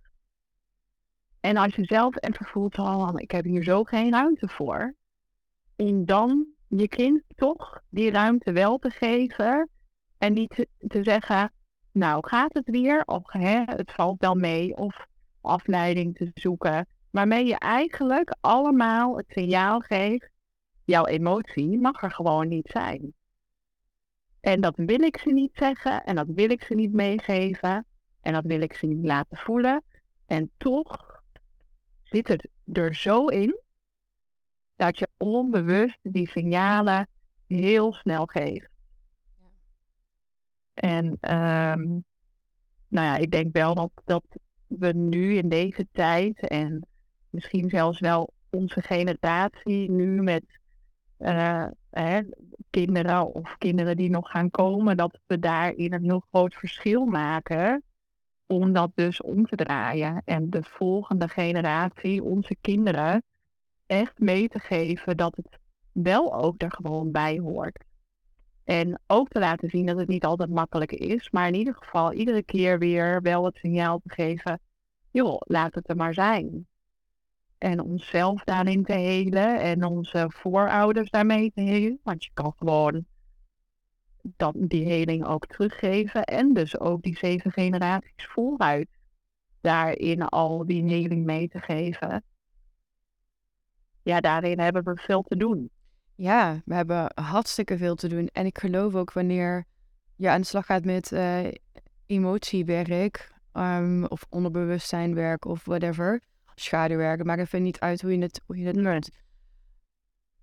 Speaker 2: En als je zelf even voelt, oh, ik heb hier zo geen ruimte voor. Om dan je kind toch die ruimte wel te geven. En niet te, zeggen, nou gaat het weer? Of hè, het valt wel mee. Of afleiding te zoeken. Waarmee je eigenlijk allemaal het signaal geeft, jouw emotie mag er gewoon niet zijn. En dat wil ik ze niet zeggen en dat wil ik ze niet meegeven en dat wil ik ze niet laten voelen. En toch zit het er zo in dat je onbewust die signalen heel snel geeft. En um, nou ja, ik denk wel dat, dat we nu in deze tijd en misschien zelfs wel onze generatie nu met uh, hè, kinderen of kinderen die nog gaan komen, dat we daarin een heel groot verschil maken om dat dus om te draaien en de volgende generatie, onze kinderen, echt mee te geven dat het wel ook er gewoon bij hoort. En ook te laten zien dat het niet altijd makkelijk is, maar in ieder geval iedere keer weer wel het signaal te geven, joh, laat het er maar zijn. En onszelf daarin te helen en onze voorouders daarmee te helen. Want je kan gewoon dat, die heling ook teruggeven. En dus ook die zeven generaties vooruit daarin al die heling mee te geven. Ja, daarin hebben we veel te doen.
Speaker 1: Ja, we hebben hartstikke veel te doen. En ik geloof ook wanneer je aan de slag gaat met uh, emotiewerk um, of onderbewustzijnwerk of whatever, schaduwwerken, maakt even niet uit hoe je het, hoe je het.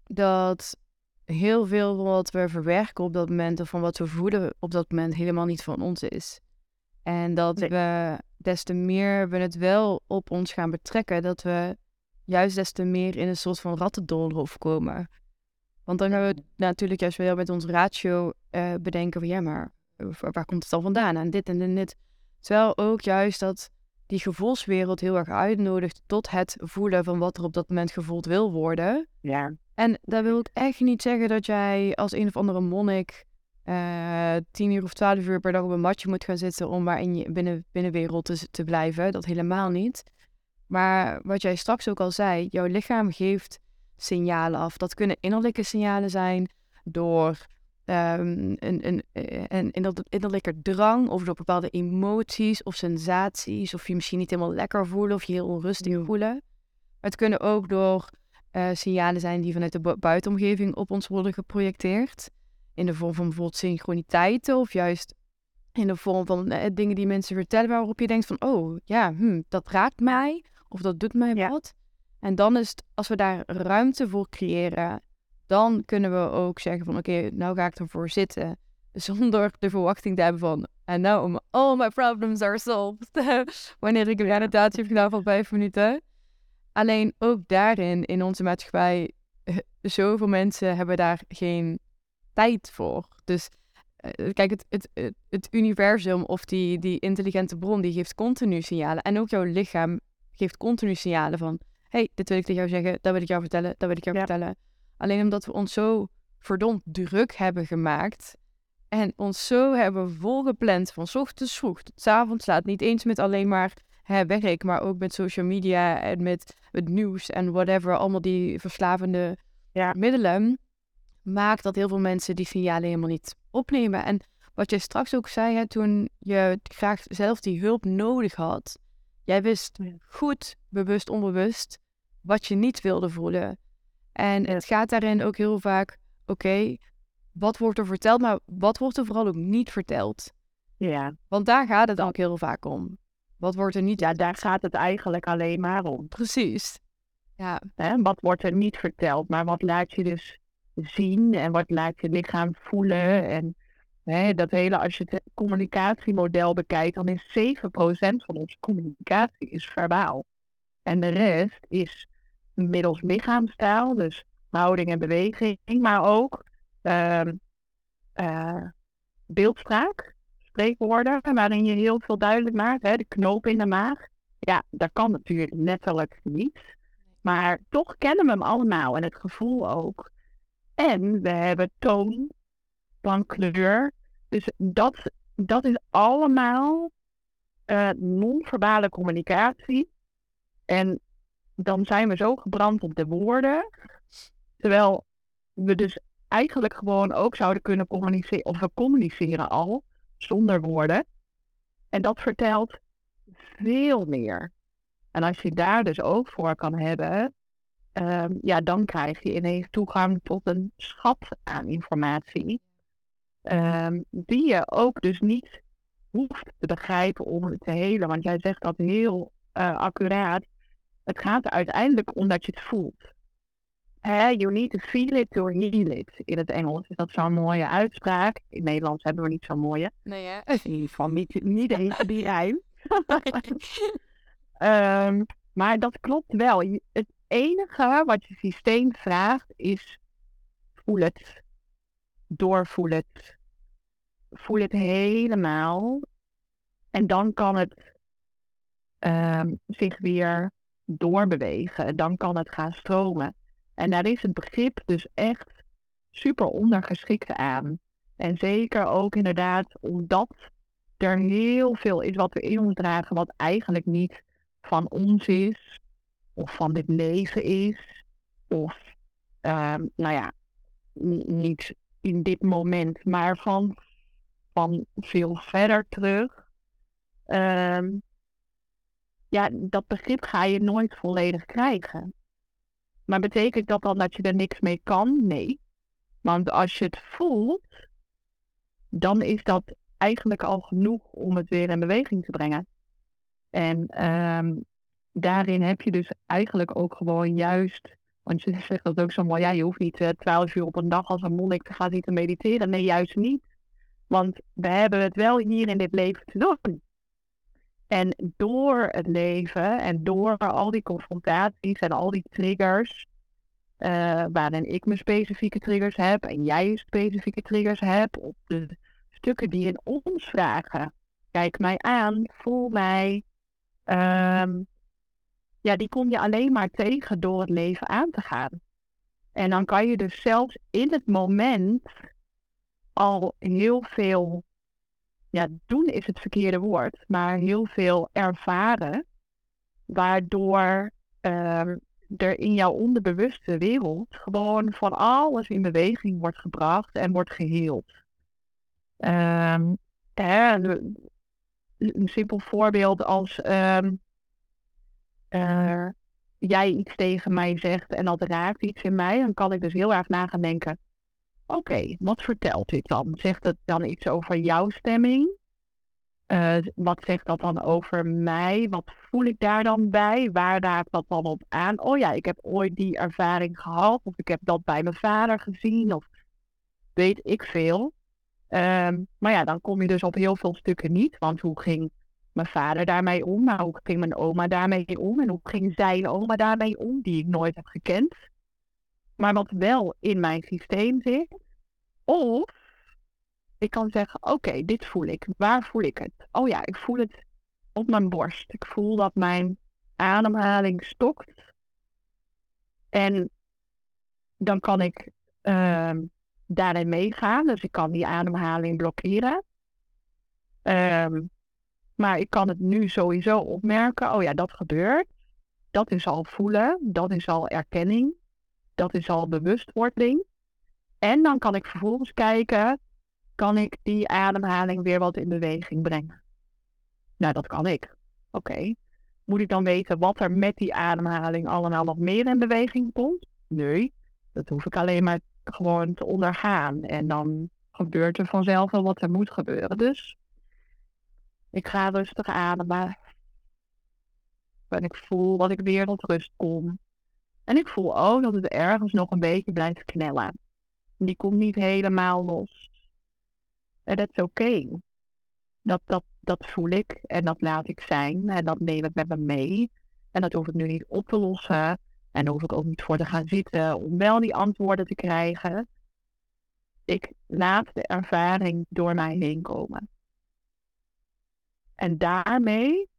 Speaker 1: Dat heel veel van wat we verwerken op dat moment of van wat we voeden op dat moment helemaal niet van ons is. En dat we des te meer we het wel op ons gaan betrekken, dat we juist des te meer in een soort van rattendoolhof komen. Want dan gaan we natuurlijk juist wel met ons ratio uh, bedenken van ja, maar waar komt het dan vandaan? En dit en dit. Terwijl ook juist dat die gevoelswereld heel erg uitnodigt tot het voelen van wat er op dat moment gevoeld wil worden.
Speaker 2: Ja.
Speaker 1: En daar wil ik echt niet zeggen dat jij als een of andere monnik uh, tien uur of twaalf uur per dag op een matje moet gaan zitten om maar in je binnen, binnenwereld te, te blijven. Dat helemaal niet. Maar wat jij straks ook al zei, jouw lichaam geeft signalen af. Dat kunnen innerlijke signalen zijn door um, een, een, eh, een, innerlijke drang of door bepaalde emoties of sensaties. Of je misschien niet helemaal lekker voelen of je heel onrustig voelen. het kunnen ook door uh, signalen zijn die vanuit de buitenomgeving op ons worden geprojecteerd. In de vorm van bijvoorbeeld synchroniteiten of juist in de vorm van uh, dingen die mensen vertellen waarop je denkt van oh ja, hm, dat raakt mij of dat doet mij wat. En dan is het, als we daar ruimte voor creëren dan kunnen we ook zeggen van oké, nou ga ik ervoor zitten. <laughs> Zonder de verwachting te hebben van En now all my problems are solved. <laughs> Wanneer ik een meditatie heb gedaan van vijf minuten. Alleen ook daarin, in onze maatschappij, zoveel mensen hebben daar geen tijd voor. Dus eh, kijk, het, het, het, het, universum of die, die intelligente bron, die geeft continu signalen. En ook jouw lichaam geeft continu signalen van... hey, dit wil ik tegen jou zeggen, dat wil ik jou vertellen, dat wil ik jou vertellen. Alleen omdat we ons zo verdomd druk hebben gemaakt... en ons zo hebben volgepland van ochtends vroeg tot s avonds laat. Niet eens met alleen maar hè, werk, maar ook met social media en met het nieuws en whatever. Allemaal die verslavende ja. middelen maakt dat heel veel mensen die signalen helemaal niet opnemen. En wat je straks ook zei, hè, toen je graag zelf die hulp nodig had, jij wist goed, bewust, onbewust, wat je niet wilde voelen. En het gaat daarin ook heel vaak, oké, wat wordt er verteld, maar wat wordt er vooral ook niet verteld?
Speaker 2: Ja.
Speaker 1: Want daar gaat het ook heel vaak om. Wat wordt er niet...
Speaker 2: Ja, daar gaat het eigenlijk alleen maar om.
Speaker 1: Precies. Ja.
Speaker 2: Hè? Wat wordt er niet verteld, maar wat laat je dus zien en wat laat je lichaam voelen. En hè, dat hele, als je het communicatiemodel bekijkt, dan is 7% van onze communicatie is verbaal. En de rest is middels lichaamstaal, dus houding en beweging, maar ook uh, uh, beeldspraak, spreekwoorden, waarin je heel veel duidelijk maakt, hè, de knoop in de maag. Ja, dat kan natuurlijk letterlijk niet. Maar toch kennen we hem allemaal en het gevoel ook. En we hebben toon van kleur. Dus dat, dat is allemaal uh, non-verbale communicatie. En dan zijn we zo gebrand op de woorden. Terwijl we dus eigenlijk gewoon ook zouden kunnen communiceren, of we communiceren al zonder woorden. En dat vertelt veel meer. En als je daar dus ook voor kan hebben, Ehm, ja, dan krijg je ineens toegang tot een schat aan informatie. Um, die je ook dus niet hoeft te begrijpen om te helen. Want jij zegt dat heel uh, accuraat. Het gaat er uiteindelijk om dat je het voelt. You need to feel it to heal it. In het Engels is dat zo'n mooie uitspraak. In het Nederlands hebben we niet zo'n mooie.
Speaker 1: Nee, hè?
Speaker 2: In ieder geval niet, niet eens die rijm. um, <laughs> maar dat klopt wel. Het, enige wat je systeem vraagt is voel het, doorvoel het, voel het helemaal. En dan kan het ehm, zich weer doorbewegen. Dan kan het gaan stromen. En daar is het begrip dus echt super ondergeschikt aan. En zeker ook inderdaad omdat er heel veel is wat we in ons dragen, wat eigenlijk niet van ons is of van dit leven is, of ehm, nou ja, niet in dit moment, maar van, van veel verder terug. Ehm, ja, dat begrip ga je nooit volledig krijgen. Maar betekent dat dan dat je er niks mee kan? Nee. Want als je het voelt, dan is dat eigenlijk al genoeg om het weer in beweging te brengen. En um, daarin heb je dus eigenlijk ook gewoon juist, want je zegt dat ook zo mooi, ja, je hoeft niet uh, twaalf uur op een dag als een monnik te gaan zitten mediteren. Nee, juist niet. Want we hebben het wel hier in dit leven te doen. En door het leven en door al die confrontaties en al die triggers, uh, waarin ik mijn specifieke triggers heb en jij specifieke triggers hebt, op de stukken die in ons vragen. Kijk mij aan, voel mij, um, ja, die kom je alleen maar tegen door het leven aan te gaan. En dan kan je dus zelfs in het moment al heel veel, ja, doen is het verkeerde woord, maar heel veel ervaren, waardoor uh, er in jouw onderbewuste wereld gewoon van alles in beweging wordt gebracht en wordt geheeld. Um, een simpel voorbeeld als um, uh, jij iets tegen mij zegt en dat raakt iets in mij, dan kan ik dus heel erg na gaan denken. Oké, wat vertelt dit dan? Zegt het dan iets over jouw stemming? Uh, wat zegt dat dan over mij? Wat voel ik daar dan bij? Waar raakt dat dan op aan? Oh ja, ik heb ooit die ervaring gehad, of ik heb dat bij mijn vader gezien, of weet ik veel. Ehm, maar ja, dan kom je dus op heel veel stukken niet. Want hoe ging mijn vader daarmee om? Maar hoe ging mijn oma daarmee om? En hoe ging zijn oma daarmee om, die ik nooit heb gekend? Maar wat wel in mijn systeem zit. Of ik kan zeggen, oké, dit voel ik. Waar voel ik het? Oh ja, ik voel het op mijn borst. Ik voel dat mijn ademhaling stokt. En dan kan ik uh, daarin meegaan. Dus ik kan die ademhaling blokkeren. Ehm, maar ik kan het nu sowieso opmerken. Oh ja, dat gebeurt. Dat is al voelen. Dat is al erkenning. Dat is al bewustwording. En dan kan ik vervolgens kijken, kan ik die ademhaling weer wat in beweging brengen? Nou, dat kan ik. Oké. Moet ik dan weten wat er met die ademhaling allemaal nog meer in beweging komt? Nee, dat hoef ik alleen maar gewoon te ondergaan. En dan gebeurt er vanzelf wel wat er moet gebeuren. Dus ik ga rustig ademen. En ik voel dat ik weer tot rust kom. En ik voel ook dat het ergens nog een beetje blijft knellen. Die komt niet helemaal los. En dat is oké. Dat, dat, dat voel ik en dat laat ik zijn en dat neem ik met me mee. En dat hoef ik nu niet op te lossen. En hoef ik ook niet voor te gaan zitten om wel die antwoorden te krijgen. Ik laat de ervaring door mij heen komen. En daarmee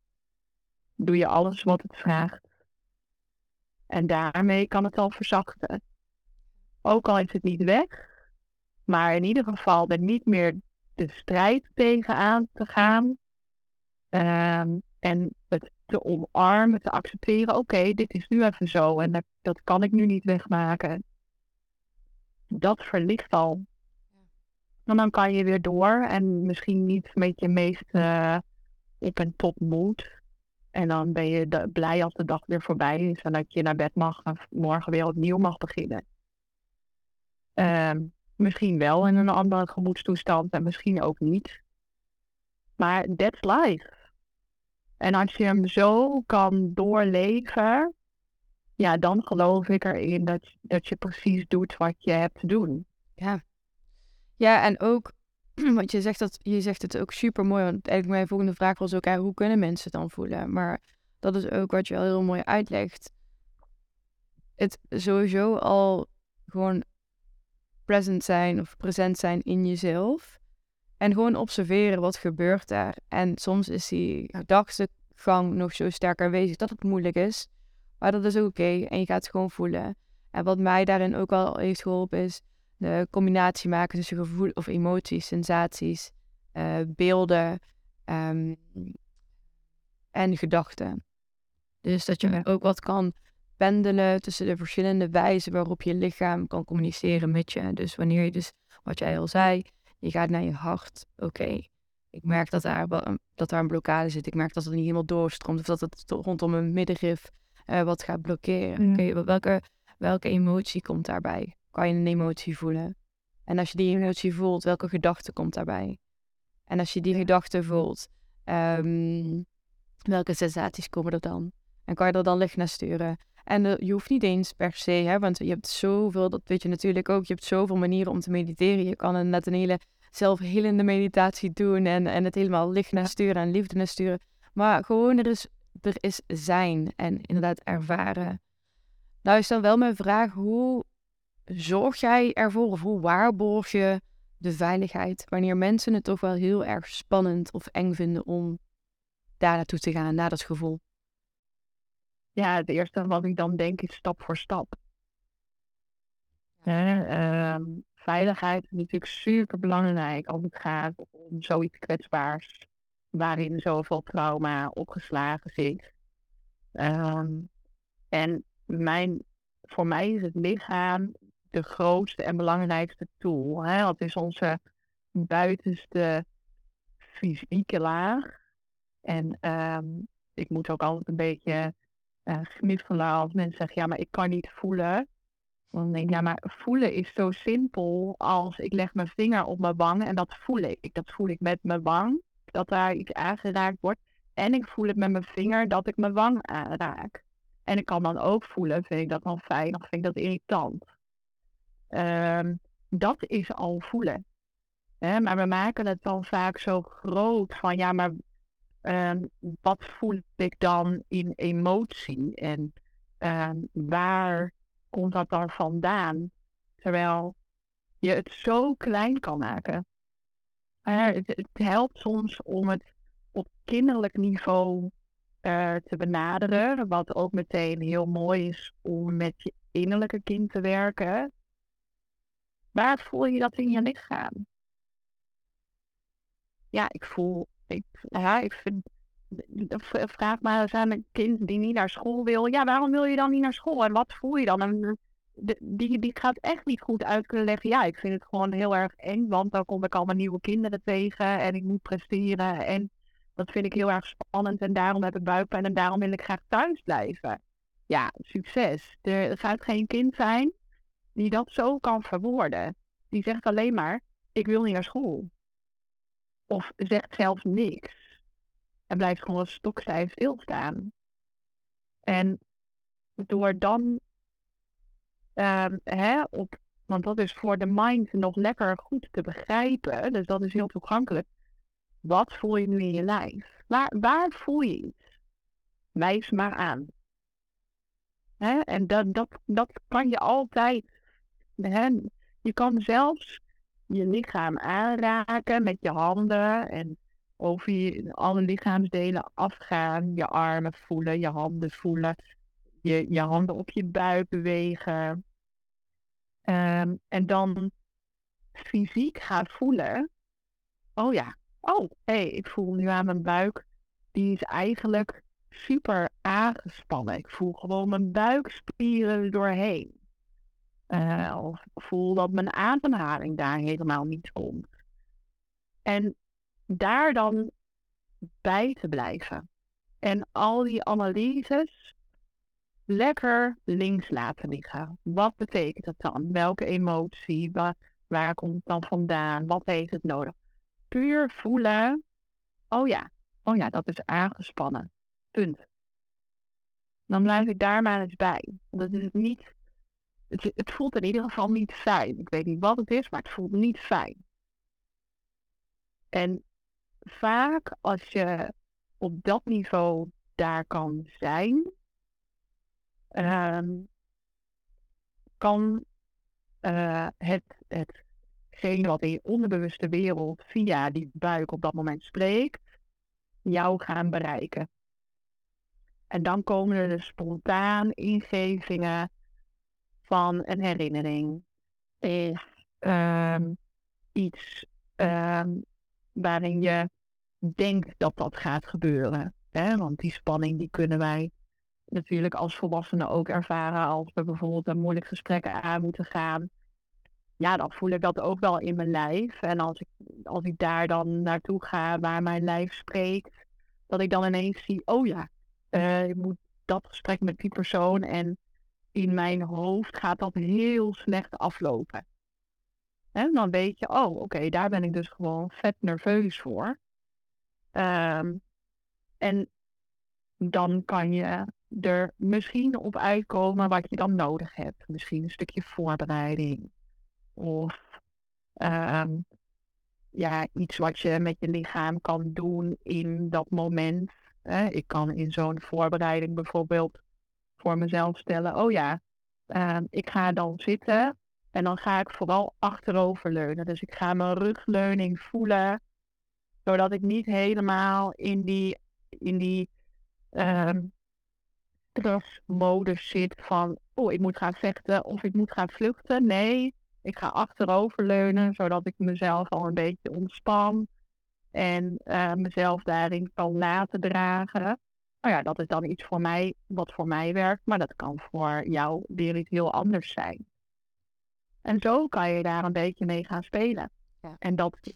Speaker 2: doe je alles wat het vraagt. En daarmee kan het al verzachten. Ook al is het niet weg, maar in ieder geval er niet meer de strijd tegenaan te gaan. Um, en het te omarmen, te accepteren. Oké, dit is nu even zo en dat, kan ik nu niet wegmaken. Dat verlicht al. En dan kan je weer door en misschien niet met je meest uh, op en top moed. En dan ben je blij als de dag weer voorbij is en dat je naar bed mag en morgen weer opnieuw mag beginnen. Um, misschien wel in een andere gemoedstoestand en misschien ook niet. Maar that's life. En als je hem zo kan doorleven, ja, dan geloof ik erin dat, dat je precies doet wat je hebt te doen.
Speaker 1: Ja. Ja, en ook, <clears throat> want je zegt, dat, je zegt het ook super mooi. Want eigenlijk mijn volgende vraag was ook, hoe kunnen mensen het dan voelen? Maar dat is ook wat je al heel mooi uitlegt. Het sowieso al gewoon present zijn of present zijn in jezelf. En gewoon observeren wat gebeurt daar. En soms is die gedachtegang nog zo sterk aanwezig dat het moeilijk is. Maar dat is oké. En je gaat het gewoon voelen. En wat mij daarin ook al heeft geholpen is de combinatie maken tussen gevoel of emoties, sensaties, uh, beelden um, en gedachten. Dus dat je ook wat kan pendelen tussen de verschillende wijzen waarop je lichaam kan communiceren met je. Dus wanneer je dus, wat jij al zei, je gaat naar je hart. Oké, ik merk dat daar, dat daar een blokkade zit. Ik merk dat het niet helemaal doorstroomt. Of dat het rondom een middenrif uh, wat gaat blokkeren. Oké, welke, welke emotie komt daarbij? Kan je een emotie voelen? En als je die emotie voelt, welke gedachte komt daarbij? En als je die gedachte voelt, um, welke sensaties komen er dan? En kan je er dan licht naar sturen? En je hoeft niet eens per se, hè, want je hebt zoveel, dat weet je natuurlijk ook, je hebt zoveel manieren om te mediteren. Je kan net een hele zelfhelende meditatie doen en, en het helemaal licht naar sturen en liefde naar sturen. Maar gewoon er is, er is zijn en inderdaad ervaren. Nou is dan wel mijn vraag, hoe zorg jij ervoor of hoe waarborg je de veiligheid wanneer mensen het toch wel heel erg spannend of eng vinden om daar naartoe te gaan, naar dat gevoel?
Speaker 2: ja, het eerste wat ik dan denk is stap voor stap. Ehm, veiligheid is natuurlijk super belangrijk als het gaat om zoiets kwetsbaars, waarin zoveel trauma opgeslagen zit. Ehm, en mijn, voor mij is het lichaam de grootste en belangrijkste tool. Hè? Het is onze buitenste fysieke laag. En ehm, ik moet ook altijd een beetje uh, als mensen zeggen, ja, maar ik kan niet voelen. Dan denk ik, ja, maar voelen is zo simpel als ik leg mijn vinger op mijn wang en dat voel ik. Dat voel ik met mijn wang, dat daar iets aangeraakt wordt. En ik voel het met mijn vinger dat ik mijn wang aanraak. En ik kan dan ook voelen, vind ik dat dan fijn of vind ik dat irritant. Um, dat is al voelen. Maar we maken het dan vaak zo groot van ja, maar ehm, wat voel ik dan in emotie en ehm, waar komt dat dan vandaan? Terwijl je het zo klein kan maken. het, helpt soms om het op kinderlijk niveau uh, te benaderen. Wat ook meteen heel mooi is om met je innerlijke kind te werken. Waar voel je dat in je lichaam? Ja, ik voel. Ik, ja, ik vind. Vraag maar eens aan een kind die niet naar school wil. Ja, waarom wil je dan niet naar school? En wat voel je dan? En die, die gaat echt niet goed uit kunnen leggen. Ja, ik vind het gewoon heel erg eng, want dan kom ik allemaal nieuwe kinderen tegen en ik moet presteren. En dat vind ik heel erg spannend en daarom heb ik buikpijn en daarom wil ik graag thuis blijven. Ja, succes. Er gaat geen kind zijn die dat zo kan verwoorden. Die zegt alleen maar, ik wil niet naar school. Of zegt zelfs niks. En blijft gewoon stokstijf stilstaan. En door dan, uh, hè, op, want dat is voor de mind nog lekker goed te begrijpen, dus dat is heel toegankelijk. Wat voel je nu in je lijf? Waar, waar voel je iets? Wijs maar aan. Hè? En dat, dat, dat kan je altijd. Je kan zelfs je lichaam aanraken met je handen en over alle lichaamsdelen afgaan. Je armen voelen, je handen voelen, je, je handen op je buik bewegen. Ehm, en dan fysiek gaan voelen. Oh ja, oh, hé, hey, ik voel nu aan mijn buik. Die is eigenlijk super aangespannen. Ik voel gewoon mijn buikspieren doorheen. Uh, of voel dat mijn ademhaling daar helemaal niet komt. En daar dan bij te blijven. En al die analyses lekker links laten liggen. Wat betekent dat dan? Welke emotie? Waar, waar komt het dan vandaan? Wat heeft het nodig? Puur voelen. Oh ja, oh ja, dat is aangespannen. Punt. Dan blijf ik daar maar eens bij. Dat is niet, het, het voelt in ieder geval niet fijn. Ik weet niet wat het is, maar het voelt niet fijn. En vaak als je op dat niveau daar kan zijn, um, kan uh, het, hetgeen wat in je onderbewuste wereld via die buik op dat moment spreekt, jou gaan bereiken. En dan komen er spontaan ingevingen van een herinnering. Is um, iets um, waarin je denkt dat dat gaat gebeuren. Hè? Want die spanning die kunnen wij natuurlijk als volwassenen ook ervaren als we bijvoorbeeld een moeilijk gesprek aan moeten gaan. Ja, dan voel ik dat ook wel in mijn lijf. En als ik, als ik daar dan naartoe ga waar mijn lijf spreekt, dat ik dan ineens zie, oh ja, uh, ik moet dat gesprek met die persoon en in mijn hoofd gaat dat heel slecht aflopen. En dan weet je, oh oké, daar ben ik dus gewoon vet nerveus voor. Um, en dan kan je er misschien op uitkomen wat je dan nodig hebt. Misschien een stukje voorbereiding. Of um, ja, iets wat je met je lichaam kan doen in dat moment. Ik kan in zo'n voorbereiding bijvoorbeeld voor mezelf stellen, oh ja, uh, ik ga dan zitten en dan ga ik vooral achteroverleunen. Dus ik ga mijn rugleuning voelen, zodat ik niet helemaal in die, in die uh, stressmodus zit van, oh, ik moet gaan vechten of ik moet gaan vluchten. Nee, ik ga achteroverleunen, zodat ik mezelf al een beetje ontspan en uh, mezelf daarin kan laten dragen. Nou ja, dat is dan iets voor mij wat voor mij werkt, maar dat kan voor jou weer iets heel anders zijn. En zo kan je daar een beetje mee gaan spelen. Ja. En dat,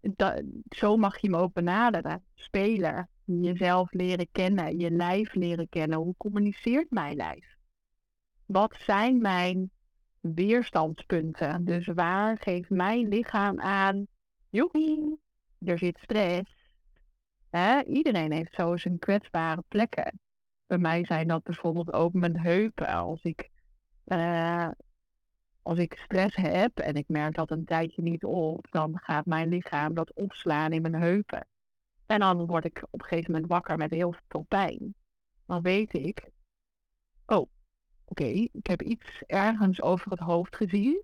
Speaker 2: dat, zo mag je hem ook benaderen. Spelen, jezelf leren kennen, je lijf leren kennen. Hoe communiceert mijn lijf? Wat zijn mijn weerstandspunten? Dus waar geeft mijn lichaam aan, joepie, er zit stress. Iedereen heeft zo zijn kwetsbare plekken. Bij mij zijn dat bijvoorbeeld ook mijn heupen. Als ik uh, als ik stress heb en ik merk dat een tijdje niet op, dan gaat mijn lichaam dat opslaan in mijn heupen. En dan word ik op een gegeven moment wakker met heel veel pijn. Dan weet ik, oh, oké, ik heb iets ergens over het hoofd gezien.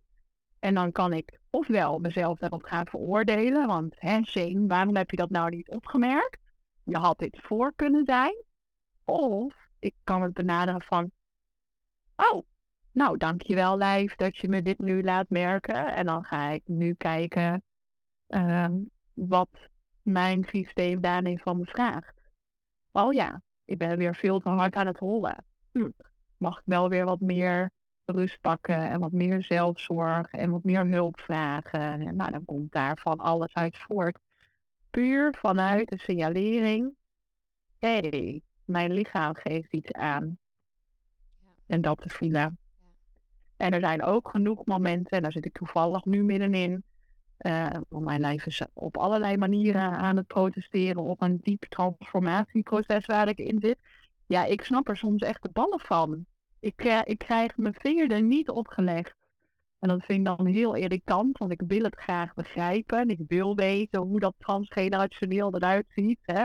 Speaker 2: En dan kan ik ofwel mezelf daarop gaan veroordelen, want hè, Shane, waarom heb je dat nou niet opgemerkt? Je had dit voor kunnen zijn. Of ik kan het benaderen van, oh, nou dankjewel lijf dat je me dit nu laat merken. En dan ga ik nu kijken ehm, wat mijn systeem daarin van me vraagt. Oh ja, ik ben weer veel te hard aan het hollen. Hm, mag ik wel weer wat meer rust pakken en wat meer zelfzorg en wat meer hulp vragen. En nou, dan komt daar van alles uit voort. Puur vanuit de signalering. Hé, hey, mijn lichaam geeft iets aan. En dat te voelen. En er zijn ook genoeg momenten, en daar zit ik toevallig nu middenin. Uh, mijn lijf is op allerlei manieren aan het protesteren op een diep transformatieproces waar ik in zit. Ja, ik snap er soms echt de ballen van. Ik, uh, ik krijg mijn vinger er niet op gelegd. En dat vind ik dan heel irritant, want ik wil het graag begrijpen. En ik wil weten hoe dat transgenerationeel eruit ziet. Hè?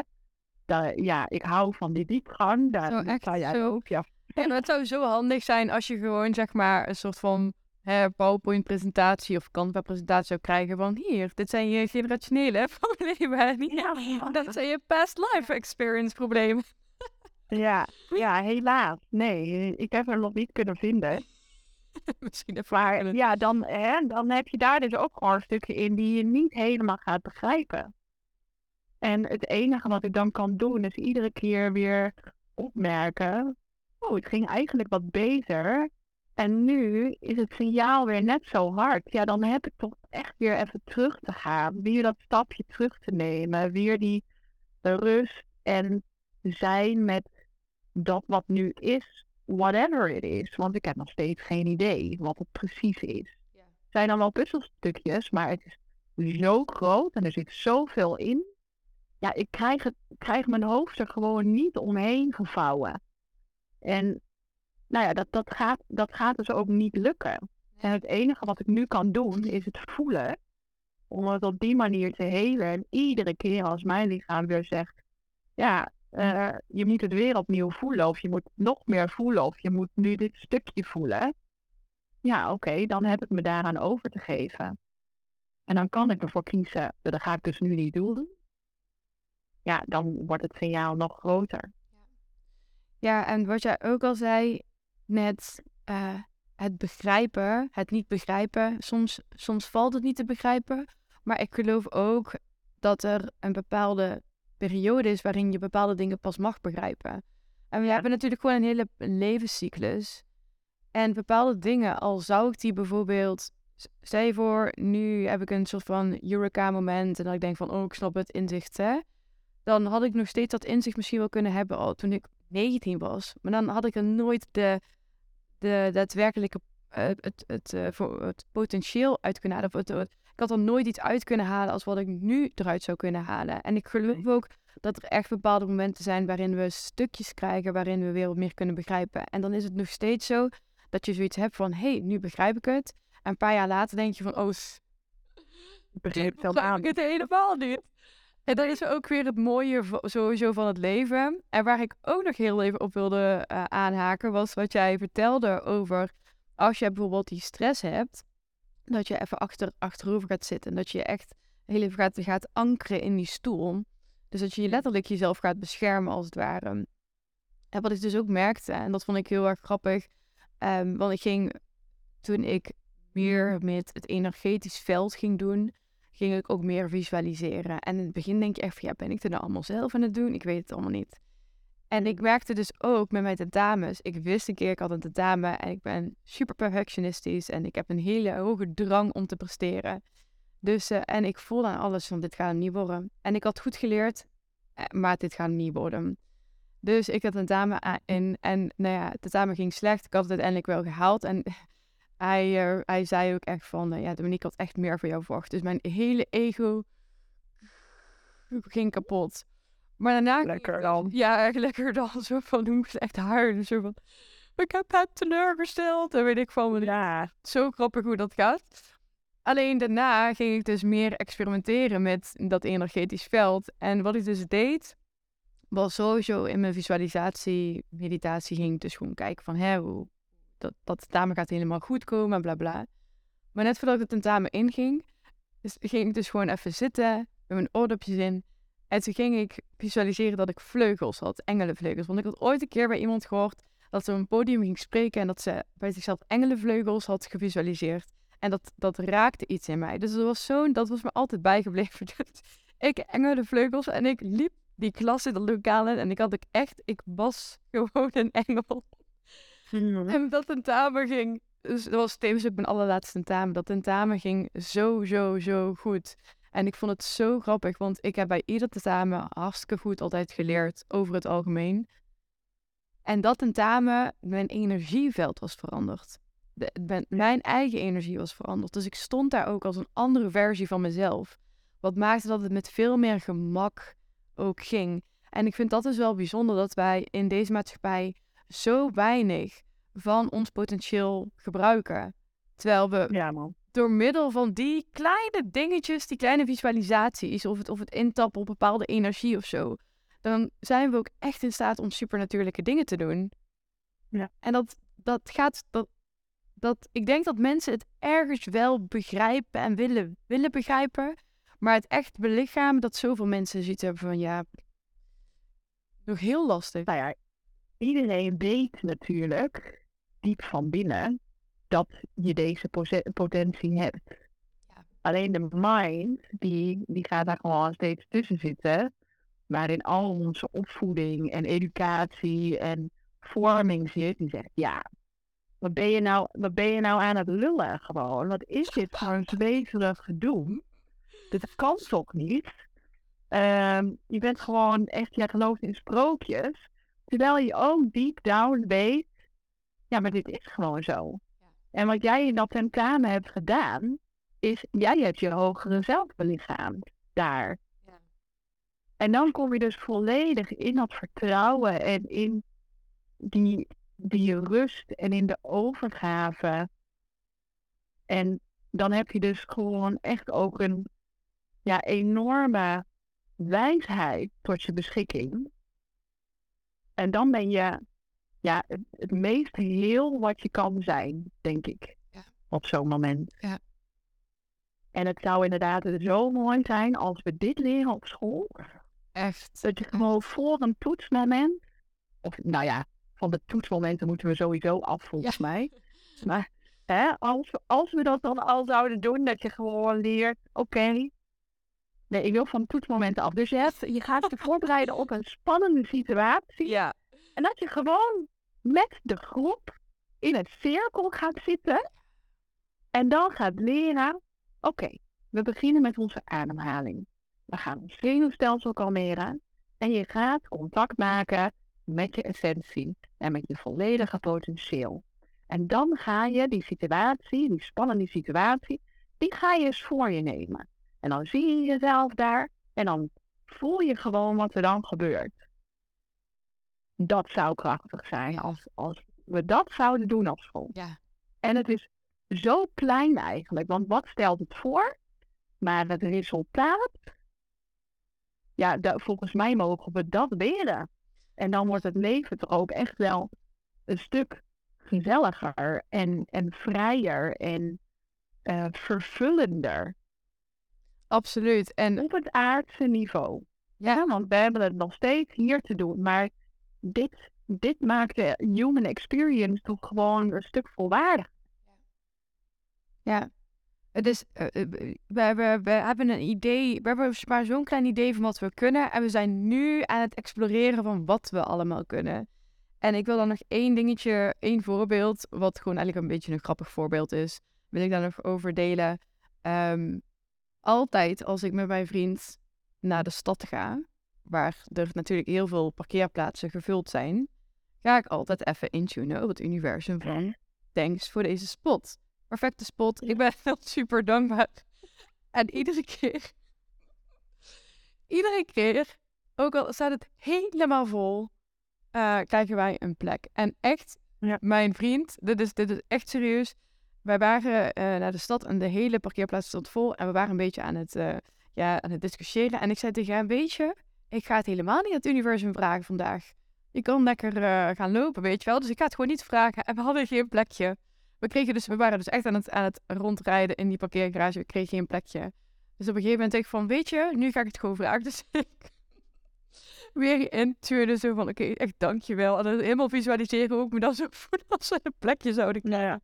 Speaker 2: Daar, ja, ik hou van die diepgang. Daar
Speaker 1: zo, echt, jij zo. ook. Ja. En het zou zo handig zijn als je gewoon zeg maar een soort van PowerPoint-presentatie of Canva-presentatie zou krijgen van hier, dit zijn je generationele problemen. Ja, dat zijn je past life experience problemen.
Speaker 2: Ja, ja, helaas. Nee, ik heb er nog niet kunnen vinden. <laughs>
Speaker 1: Misschien even
Speaker 2: maar ja, dan, hè, dan heb je daar dus ook gewoon stukken in die je niet helemaal gaat begrijpen. En het enige wat ik dan kan doen is iedere keer weer opmerken. Oh, het ging eigenlijk wat beter. En nu is het signaal weer net zo hard. Ja, dan heb ik toch echt weer even terug te gaan. Weer dat stapje terug te nemen. Weer die rust en zijn met dat wat nu is, whatever it is. Want ik heb nog steeds geen idee wat het precies is. Ja. Het zijn dan wel puzzelstukjes, maar het is zo groot en er zit zoveel in. Ja, ik krijg, het, krijg mijn hoofd er gewoon niet omheen gevouwen. En nou ja, dat, dat, gaat, dat gaat dus ook niet lukken. En het enige wat ik nu kan doen is het voelen. Om het op die manier te helen. En iedere keer als mijn lichaam weer zegt: Ja, uh, je moet het weer opnieuw voelen. Of je moet nog meer voelen. Of je moet nu dit stukje voelen. Ja, oké, dan heb ik me daaraan over te geven. En dan kan ik ervoor kiezen: dat ga ik dus nu niet doen. Ja, dan wordt het signaal nog groter.
Speaker 1: Ja, en wat jij ook al zei, met uh, het begrijpen, het niet begrijpen. Soms, soms valt het niet te begrijpen. Maar ik geloof ook dat er een bepaalde periode is waarin je bepaalde dingen pas mag begrijpen. En we hebben natuurlijk gewoon een hele levenscyclus. En bepaalde dingen, al zou ik die bijvoorbeeld, stel je voor, nu heb ik een soort van Eureka-moment en dat ik denk van, oh, ik snap het inzicht, hè. Dan had ik nog steeds dat inzicht misschien wel kunnen hebben al toen ik 19 was. Maar dan had ik er nooit de de daadwerkelijke uh, het, het, uh, voor het potentieel uit kunnen halen. Of het, ik had er nooit iets uit kunnen halen als wat ik nu eruit zou kunnen halen. En ik geloof ook dat er echt bepaalde momenten zijn waarin we stukjes krijgen, waarin we weer wat meer kunnen begrijpen. En dan is het nog steeds zo dat je zoiets hebt van, hé, hey, nu begrijp ik het. En een paar jaar later denk je van, oh,
Speaker 2: ik begrijp het <laughs> aan.
Speaker 1: Ik het helemaal niet. En dat is ook weer het mooie sowieso van het leven. En waar ik ook nog heel even op wilde uh, aanhaken, was wat jij vertelde over als je bijvoorbeeld die stress hebt, dat je even achter, achterover gaat zitten. Dat je echt heel even gaat, gaat ankeren in die stoel. Dus dat je letterlijk jezelf gaat beschermen als het ware. En wat ik dus ook merkte, en dat vond ik heel erg grappig, um, want ik ging toen ik meer met het energetisch veld ging doen, ging ik ook meer visualiseren. En in het begin denk je echt van, ja, ben ik er nou allemaal zelf aan het doen? Ik weet het allemaal niet. En ik merkte dus ook met mijn tentamens. Ik wist een keer, ik had een tentamen en ik ben super perfectionistisch. En ik heb een hele hoge drang om te presteren. Dus, uh, en ik voelde aan alles van, dit gaat niet worden. En ik had goed geleerd, eh, maar dit gaat niet worden. Dus ik had een tentamen in en nou ja, het tentamen ging slecht. Ik had het uiteindelijk wel gehaald. En <laughs> hij, uh, hij zei ook echt van, uh, ja, Dominique had echt meer van jou verwacht. Dus mijn hele ego ging kapot. Maar daarna...
Speaker 2: Lekker dan.
Speaker 1: Ja, echt lekker dan. <laughs> Zo van, toen moest echt huilen. Zo van, ik heb het teleurgesteld. En weet ik van, ja, zo grappig hoe dat gaat. Alleen daarna ging ik dus meer experimenteren met dat energetisch veld. En wat ik dus deed, was sowieso in mijn visualisatie, meditatie ging ik dus gewoon kijken van, hè, hoe, dat, dat tentamen gaat helemaal goed komen, bla bla. Maar net voordat ik het tentamen inging, dus ging ik dus gewoon even zitten, met mijn oordopjes in. En toen ging ik visualiseren dat ik vleugels had, engelenvleugels. Want ik had ooit een keer bij iemand gehoord dat ze op een podium ging spreken en dat ze bij zichzelf engelenvleugels had gevisualiseerd. En dat, dat raakte iets in mij. Dus dat was zo, dat was me altijd bijgebleven. <laughs> ik engelenvleugels en ik liep die klas in de lokalen en ik had ik echt, ik was <laughs> gewoon een engel. En dat tentamen ging, dus dat was tevens ook mijn allerlaatste tentamen. Dat tentamen ging zo, zo, zo goed. En ik vond het zo grappig, want ik heb bij ieder tentamen hartstikke goed altijd geleerd over het algemeen. En dat tentamen, mijn energieveld was veranderd. De, mijn eigen energie was veranderd. Dus ik stond daar ook als een andere versie van mezelf. Wat maakte dat het met veel meer gemak ook ging. En ik vind dat dus wel bijzonder dat wij in deze maatschappij zo weinig van ons potentieel gebruiken. Terwijl we
Speaker 2: ja, man.
Speaker 1: Door middel van die kleine dingetjes, die kleine visualisaties, of het, of het intappen op bepaalde energie of zo, dan zijn we ook echt in staat om supernatuurlijke dingen te doen.
Speaker 2: Ja.
Speaker 1: En dat, dat gaat, dat, dat, ik denk dat mensen het ergens wel begrijpen en willen, willen begrijpen, maar het echt belichamen dat zoveel mensen ziet hebben van ja, nog heel lastig.
Speaker 2: Nou ja, iedereen weet natuurlijk, diep van binnen, dat je deze potentie hebt. Ja. Alleen de mind, die, die gaat daar gewoon steeds tussen zitten. Waarin al onze opvoeding en educatie en vorming zit. Die zegt, ja, wat ben je nou, wat ben je nou aan het lullen gewoon? Wat is dit voor een zweverig gedoe? Dit kan toch niet? Ehm, je bent gewoon echt, jij gelooft in sprookjes. Terwijl je ook deep down weet, ja, maar dit is gewoon zo. En wat jij in dat tentamen hebt gedaan, is jij hebt je hogere zelf belichaamd daar. Ja. En dan kom je dus volledig in dat vertrouwen en in die, die rust en in de overgave. En dan heb je dus gewoon echt ook een ja, enorme wijsheid tot je beschikking. En dan ben je ja, het, het meest heel wat je kan zijn, denk ik. Ja. Op zo'n moment.
Speaker 1: Ja.
Speaker 2: En het zou inderdaad zo mooi zijn als we dit leren op school.
Speaker 1: Echt.
Speaker 2: Dat je gewoon voor een toetsmoment. Of nou ja, van de toetsmomenten moeten we sowieso af volgens mij. <laughs> Maar hè, als, als we dat dan al zouden doen, dat je gewoon leert, oké, Nee, ik wil van toetsmomenten af. Dus je, hebt, je gaat je <laughs> voorbereiden op een spannende situatie.
Speaker 1: Ja.
Speaker 2: En dat je gewoon met de groep in het cirkel gaat zitten. En dan gaat leren, oké, we beginnen met onze ademhaling. We gaan ons zenuwstelsel kalmeren. En je gaat contact maken met je essentie en met je volledige potentieel. En dan ga je die situatie, die spannende situatie, die ga je eens voor je nemen. En dan zie je jezelf daar en dan voel je gewoon wat er dan gebeurt. Dat zou krachtig zijn als, als we dat zouden doen op school.
Speaker 1: Ja.
Speaker 2: En het is zo klein eigenlijk, want wat stelt het voor? Maar het resultaat, ja, volgens mij mogen we dat leren. En dan wordt het leven toch ook echt wel een stuk gezelliger en, en vrijer en uh, vervullender.
Speaker 1: Absoluut. En
Speaker 2: op het aardse niveau. Ja, want we hebben het nog steeds hier te doen. Maar dit, dit maakt de human experience toch gewoon een stuk volwaardig.
Speaker 1: Ja. Is, uh, we, hebben, we hebben een idee, we hebben maar zo'n klein idee van wat we kunnen. En we zijn nu aan het exploreren van wat we allemaal kunnen. En ik wil dan nog één dingetje, één voorbeeld, wat gewoon eigenlijk een beetje een grappig voorbeeld is, wil ik daar nog over delen. Um, altijd als ik met mijn vriend naar de stad ga, waar er natuurlijk heel veel parkeerplaatsen gevuld zijn, ga ik altijd even intunen op het universum van thanks voor deze spot. Perfecte spot. Ik ben heel <laughs> super dankbaar. En iedere keer, iedere keer, ook al staat het helemaal vol, uh, krijgen wij een plek. En echt,
Speaker 2: Ja.
Speaker 1: Mijn vriend, dit is, dit is echt serieus. Wij waren eh, naar de stad en de hele parkeerplaats stond vol. En we waren een beetje aan het, eh, ja, aan het discussiëren. En ik zei tegen hem, weet je, ik ga het helemaal niet aan het universum vragen vandaag. Je kan lekker eh, gaan lopen, weet je wel. Dus ik ga het gewoon niet vragen. En we hadden geen plekje. We, kregen dus, we waren dus echt aan het, aan het rondrijden in die parkeergarage. We kregen geen plekje. Dus op een gegeven moment denk ik van, weet je, nu ga ik het gewoon vragen. Dus <laughs> ik weer intuurde zo van, oké, echt dankjewel. En dan helemaal visualiseren hoe ik me dan zo <laughs> voel als ze een plekje zouden krijgen.
Speaker 2: Ja.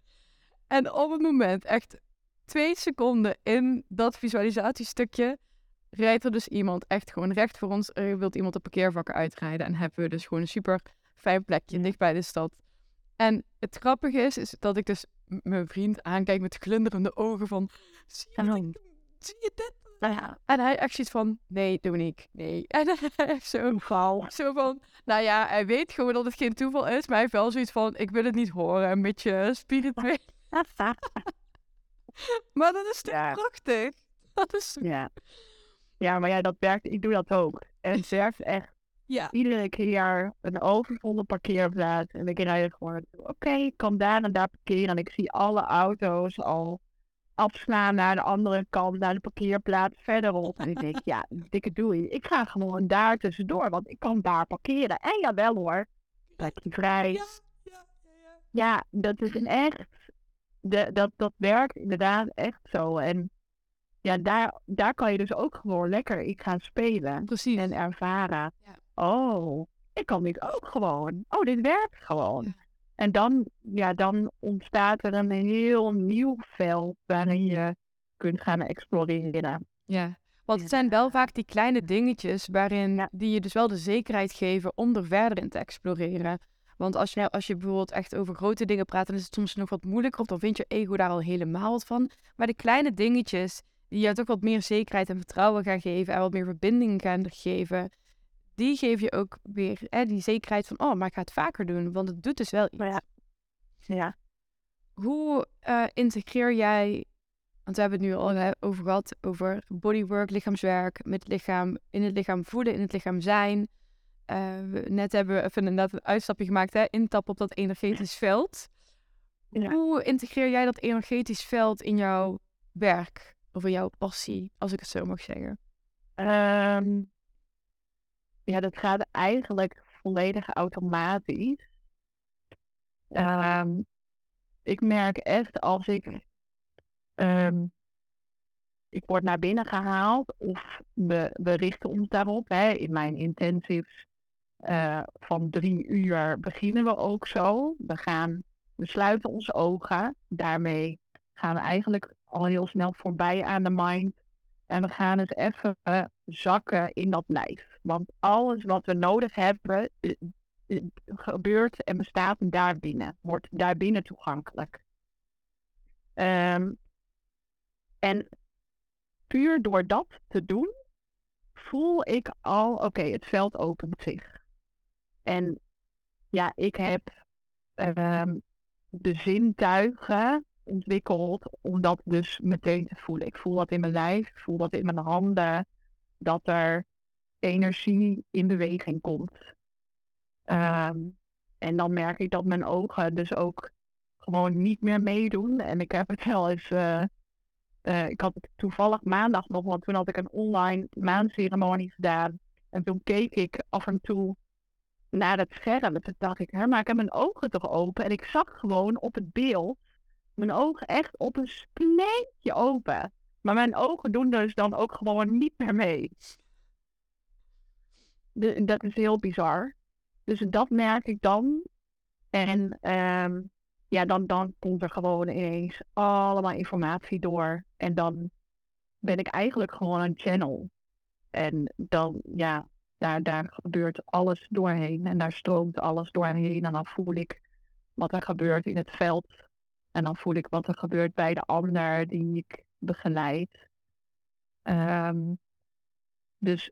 Speaker 1: En op het moment, echt twee seconden in dat visualisatiestukje, rijdt er dus iemand echt gewoon recht voor ons. Er wil iemand de parkeervakken uitrijden. En hebben we dus gewoon een super fijn plekje dicht bij de stad. En het grappige is, is dat ik dus mijn vriend aankijk met glinderende ogen van... Zie je, zie dit?
Speaker 2: Nou ja,
Speaker 1: En hij echt zoiets van, nee Dominique, nee. <laughs> En hij zo, zo van, nou ja, hij weet gewoon dat het geen toeval is. Maar hij heeft wel zoiets van, ik wil het niet horen. Een beetje spiritueel. <laughs> Maar dat is toch
Speaker 2: Ja.
Speaker 1: prachtig? <laughs> Dat is...
Speaker 2: ja. Ja, maar ja, dat werkt. Ik doe dat ook. En het werkt echt
Speaker 1: Ja.
Speaker 2: iedere keer een overvolle parkeerplaats. En ik rijd gewoon, oké, ik kan daar en daar parkeren. En ik zie alle auto's al afslaan naar de andere kant, naar de parkeerplaats verderop. En ik denk, ja, dikke doei. Ik ga gewoon daar tussendoor, want ik kan daar parkeren. En jawel hoor, plekje vrij.
Speaker 1: Ja, ja, ja. Ja,
Speaker 2: dat is een echt. De, dat, dat werkt inderdaad echt zo. En ja, daar, daar kan je dus ook gewoon lekker in gaan spelen
Speaker 1: Precies.
Speaker 2: en ervaren.
Speaker 1: Ja.
Speaker 2: Oh, ik kan dit ook gewoon. Oh, dit werkt gewoon.
Speaker 1: Ja.
Speaker 2: En dan, ja, dan ontstaat er een heel nieuw veld waarin je kunt gaan exploreren.
Speaker 1: Ja. Want het zijn wel vaak die kleine dingetjes waarin
Speaker 2: Ja.
Speaker 1: die je dus wel de zekerheid geven om er verder in te exploreren. Want als je, als je bijvoorbeeld echt over grote dingen praat, dan is het soms nog wat moeilijker, of dan vindt je ego daar al helemaal wat van. Maar de kleine dingetjes die je toch wat meer zekerheid en vertrouwen gaan geven en wat meer verbinding gaan geven, die geef je ook weer hè, die zekerheid van, oh, maar ik ga het vaker doen, want het doet dus wel iets.
Speaker 2: Ja. Ja.
Speaker 1: Hoe eh, integreer jij, want we hebben het nu al over gehad, over bodywork, lichaamswerk, met het lichaam, in het lichaam voelen, in het lichaam zijn. Eh, we- net hebben we even inderdaad een uitstapje gemaakt, hè, intappen op dat energetisch veld.
Speaker 2: Ja.
Speaker 1: Hoe integreer jij dat energetisch veld in jouw werk? In jouw passie, als ik het zo mag zeggen?
Speaker 2: Ehm, ja, dat gaat eigenlijk volledig automatisch. Ehm, ik merk echt als ik, ehm, ik word naar binnen gehaald of we, we richten ons daarop. Hè. In mijn intensives eh, van drie uur beginnen we ook zo. We gaan, we sluiten onze ogen. Daarmee gaan we eigenlijk al heel snel voorbij aan de mind. En we gaan eens even eh, zakken in dat lijf. Want alles wat we nodig hebben, eh, eh, gebeurt en bestaat daarbinnen. Wordt daarbinnen toegankelijk. Ehm, en puur door dat te doen, voel ik al, oké, het veld opent zich. En ja, ik heb ehm, de zintuigen ontwikkeld om dat dus meteen te voelen. Ik voel dat in mijn lijf, ik voel dat in mijn handen, dat er energie in beweging komt. Ehm, en dan merk ik dat mijn ogen dus ook gewoon niet meer meedoen. En ik heb het wel eens, eh, eh, ik had het toevallig maandag nog, want toen had ik een online maanceremonie gedaan. En toen keek ik af en toe naar het scherm. En toen dacht ik, hè, maar ik heb mijn ogen toch open. En ik zag gewoon op het beeld mijn ogen echt op een spleetje open. Maar mijn ogen doen dus dan ook gewoon niet meer mee. De- dat is heel bizar. Dus dat merk ik dan. En ehm, ja, dan, dan komt er gewoon ineens allemaal informatie door. En dan ben ik eigenlijk gewoon een channel. En dan, ja, daar, daar gebeurt alles doorheen. En daar stroomt alles doorheen. En dan voel ik wat er gebeurt in het veld. En dan voel ik wat er gebeurt bij de ander die ik begeleid. Ehm, dus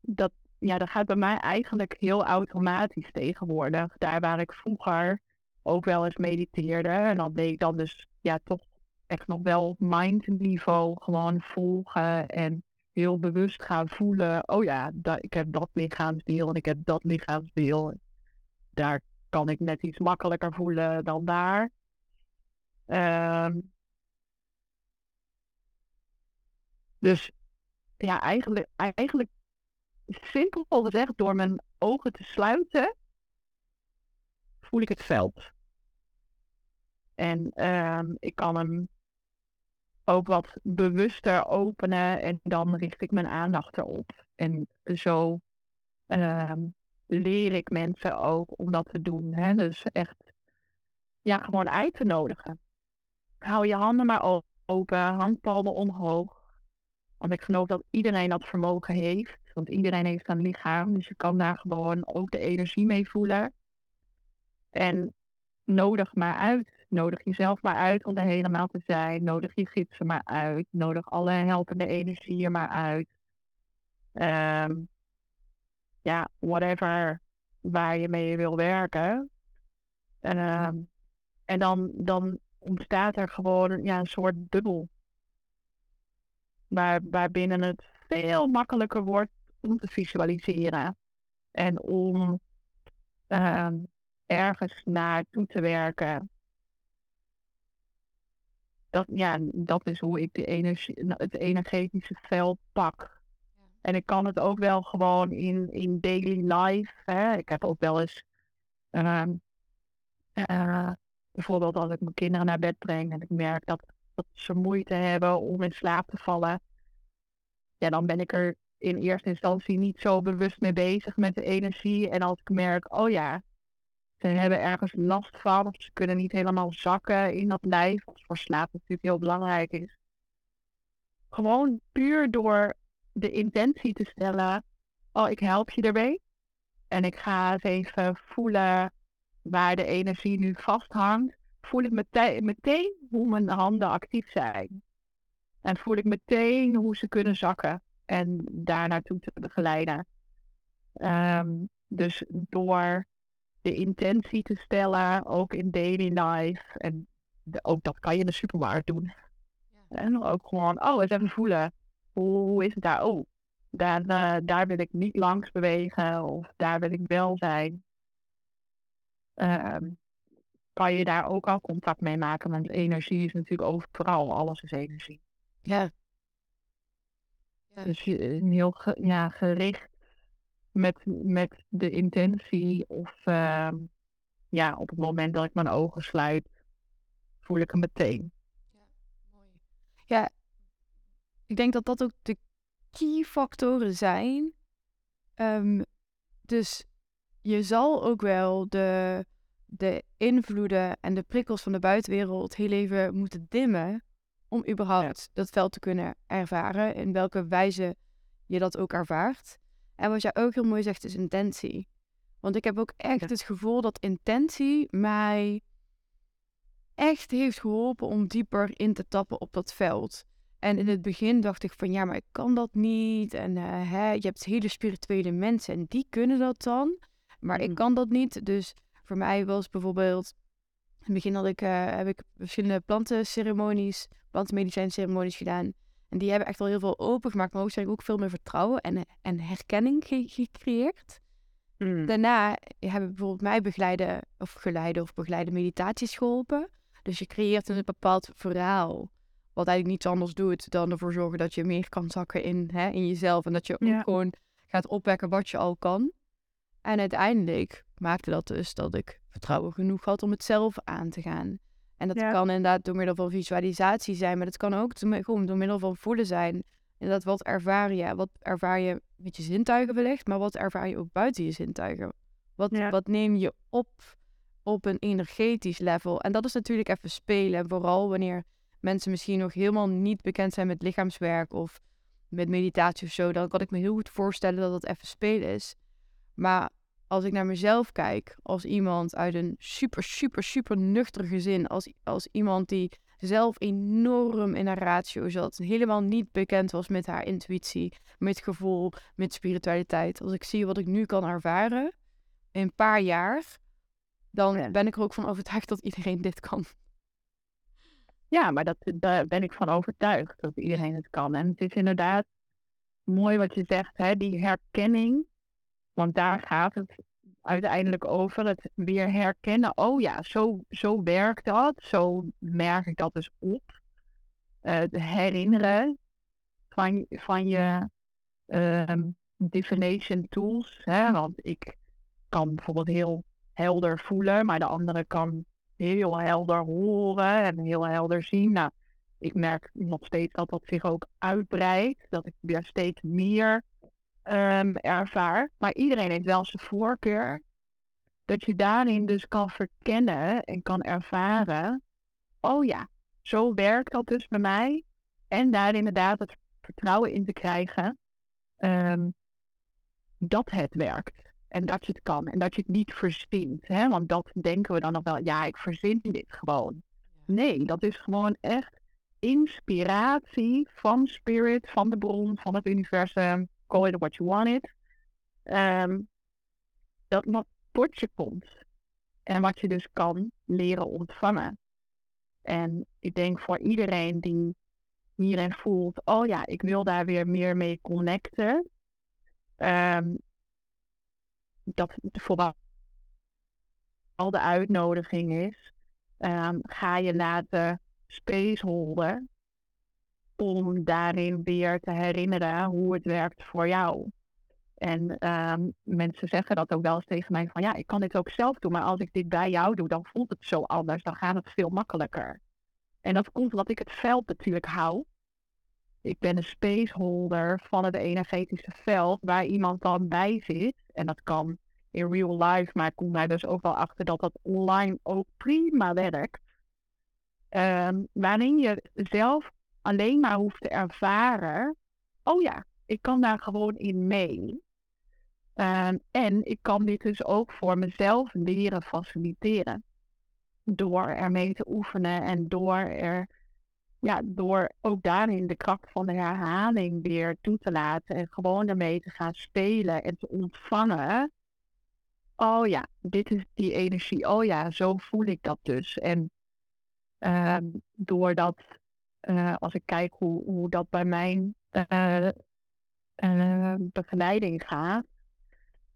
Speaker 2: dat, ja, dat gaat bij mij eigenlijk heel automatisch tegenwoordig. Daar waar ik vroeger ook wel eens mediteerde. En dan deed ik dan dus ja, toch echt nog wel op mindniveau gewoon volgen. En heel bewust gaan voelen. Oh ja, da- ik heb dat lichaamsdeel en ik heb dat lichaamsdeel. Daar kan ik net iets makkelijker voelen dan daar. Ehm, dus ja, eigenlijk, eigenlijk simpel gezegd, door mijn ogen te sluiten, voel ik het veld. En ehm, ik kan hem ook wat bewuster openen en dan richt ik mijn aandacht erop. En zo ehm, leer ik mensen ook om dat te doen. Hè? Dus echt ja, gewoon uit te nodigen. Hou je handen maar open, handpalmen omhoog. Want ik geloof dat iedereen dat vermogen heeft. Want iedereen heeft een lichaam. Dus je kan daar gewoon ook de energie mee voelen. En nodig maar uit. Nodig jezelf maar uit om er helemaal te zijn. Nodig je gidsen maar uit. Nodig alle helpende energieën maar uit. Ehm, ja, whatever waar je mee wil werken. En, ehm, en dan, dan ontstaat er gewoon ja, een soort dubbel. Waar, waarbinnen het veel makkelijker wordt om te visualiseren. En om ehm, ergens naartoe te werken. Dat, ja, dat is hoe ik de energie, het energetische veld pak. En ik kan het ook wel gewoon in, in daily life. Hè. Ik heb ook wel eens uh, uh, bijvoorbeeld als ik mijn kinderen naar bed breng en ik merk dat, dat ze moeite hebben om in slaap te vallen. Ja, dan ben ik er in eerste instantie niet zo bewust mee bezig met de energie. En als ik merk, oh ja, ze hebben ergens last van of ze kunnen niet helemaal zakken in dat lijf, wat voor slaap natuurlijk heel belangrijk is. Gewoon puur door de intentie te stellen, oh ik help je erbij. En ik ga eens even voelen waar de energie nu vasthangt. Voel ik meteen, meteen hoe mijn handen actief zijn. En voel ik meteen hoe ze kunnen zakken en daar naartoe te begeleiden. Ehm, dus door de intentie te stellen, ook in daily life. En ook dat kan je in de supermarkt doen. Ja. En ook gewoon, oh, eens even voelen. Hoe, is het daar? Oh, daar, uh, daar wil ik niet langs bewegen of daar wil ik wel zijn. Um, kan je daar ook al contact mee maken, want energie is natuurlijk overal, alles is energie.
Speaker 1: Ja.
Speaker 2: ja. Dus heel ja, gericht met, met de intentie of uh, ja, op het moment dat ik mijn ogen sluit, voel ik hem meteen.
Speaker 1: Ja, mooi. Ja, ik denk dat dat ook de key factoren zijn. Um, dus je zal ook wel de, de invloeden en de prikkels van de buitenwereld heel even moeten dimmen om überhaupt dat veld te kunnen ervaren, in welke wijze je dat ook ervaart. En wat jij ook heel mooi zegt, is intentie. Want ik heb ook echt het gevoel dat intentie mij echt heeft geholpen om dieper in te tappen op dat veld. En in het begin dacht ik van ja, maar ik kan dat niet. En uh, hè, je hebt hele spirituele mensen en die kunnen dat dan. Maar ik mm. kan dat niet. Dus voor mij was bijvoorbeeld. In het begin had ik, uh, heb ik verschillende plantenceremonies, plantenmedicijnceremonies gedaan. En die hebben echt al heel veel opengemaakt, maar ook ook veel meer vertrouwen en, en herkenning gecreëerd. Mm. Daarna hebben bijvoorbeeld mij begeleiden of geleide of begeleide meditaties geholpen. Dus je creëert een bepaald verhaal. Wat eigenlijk niets anders doet dan ervoor zorgen dat je meer kan zakken in, hè, in jezelf. En dat je ook gewoon gaat opwekken wat je al kan. En uiteindelijk maakte dat dus dat ik vertrouwen genoeg had om het zelf aan te gaan. En dat kan inderdaad door middel van visualisatie zijn, maar dat kan ook gewoon door middel van voelen zijn. dat wat ervaar je? Wat ervaar je met je zintuigen wellicht, maar wat ervaar je ook buiten je zintuigen? Wat, wat neem je op op een energetisch level? En dat is natuurlijk even spelen. vooral wanneer mensen misschien nog helemaal niet bekend zijn met lichaamswerk of met meditatie of zo, dan kan ik me heel goed voorstellen dat dat even spelen is. Maar als ik naar mezelf kijk, als iemand uit een super, super, super nuchter gezin, als, als iemand die zelf enorm in haar ratio zat, helemaal niet bekend was met haar intuïtie, met gevoel, met spiritualiteit. Als ik zie wat ik nu kan ervaren in een paar jaar, dan ben ik er ook van overtuigd dat iedereen dit kan.
Speaker 2: Ja, maar dat, daar ben ik van overtuigd dat iedereen het kan. En het is inderdaad mooi wat je zegt, hè, die herkenning want daar gaat het uiteindelijk over het weer herkennen. Oh ja, zo, zo werkt dat. Zo merk ik dat dus op. Uh, het herinneren van, van je uh, divination tools. Hè? Want ik kan bijvoorbeeld heel helder voelen, maar de andere kan heel helder horen en heel helder zien. Nou, ik merk nog steeds dat dat zich ook uitbreidt, dat ik weer steeds meer um, ervaar. Maar iedereen heeft wel zijn voorkeur. Dat je daarin dus kan verkennen en kan ervaren. Oh ja, zo werkt dat dus bij mij. En daar inderdaad het vertrouwen in te krijgen um, dat het werkt. En dat je het kan. En dat je het niet verzint. Hè? Want dat denken we dan nog wel. Ja, ik verzin dit gewoon. Nee, dat is gewoon echt inspiratie van spirit, van de bron, van het universum. Call it what you want it. Um, dat wat tot je komt. En wat je dus kan leren ontvangen. En ik denk voor iedereen die hierin voelt, oh ja, ik wil daar weer meer mee connecten. Um, dat vooral al de uitnodiging is. Um, ga je laten spaceholden om daarin weer te herinneren hoe het werkt voor jou. En um, mensen zeggen dat ook wel eens tegen mij van ja, ik kan dit ook zelf doen, maar als ik dit bij jou doe, dan voelt het zo anders, dan gaat het veel makkelijker. En dat komt omdat ik het veld natuurlijk hou. Ik ben een spaceholder van het energetische veld waar iemand dan bij zit. En dat kan in real life, maar ik kom daar dus ook wel achter dat dat online ook prima werkt. Um, waarin je zelf alleen maar hoeft te ervaren. Oh ja, ik kan daar gewoon in mee. Um, en ik kan dit dus ook voor mezelf leren faciliteren. Door ermee te oefenen en door er ja, door ook daarin de kracht van de herhaling weer toe te laten en gewoon ermee te gaan spelen en te ontvangen. Oh ja, dit is die energie. Oh ja, zo voel ik dat dus. En doordat, uh, als ik kijk hoe, hoe dat bij mijn uh, begeleiding gaat,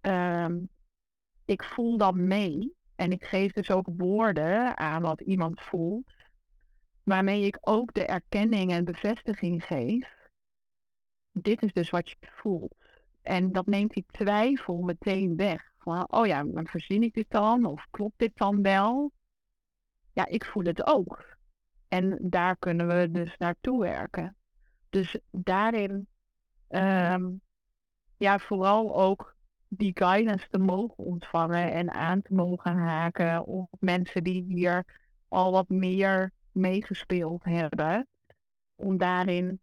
Speaker 2: ehm, ik voel dan mee en ik geef dus ook woorden aan wat iemand voelt waarmee ik ook de erkenning en bevestiging geef. Dit is dus wat je voelt. En dat neemt die twijfel meteen weg. Van, oh ja, maar verzin ik dit dan? Of klopt dit dan wel? Ja, ik voel het ook. En daar kunnen we dus naartoe werken. Dus daarin, um, ja, vooral ook die guidance te mogen ontvangen en aan te mogen haken op mensen die hier al wat meer meegespeeld hebben. Om daarin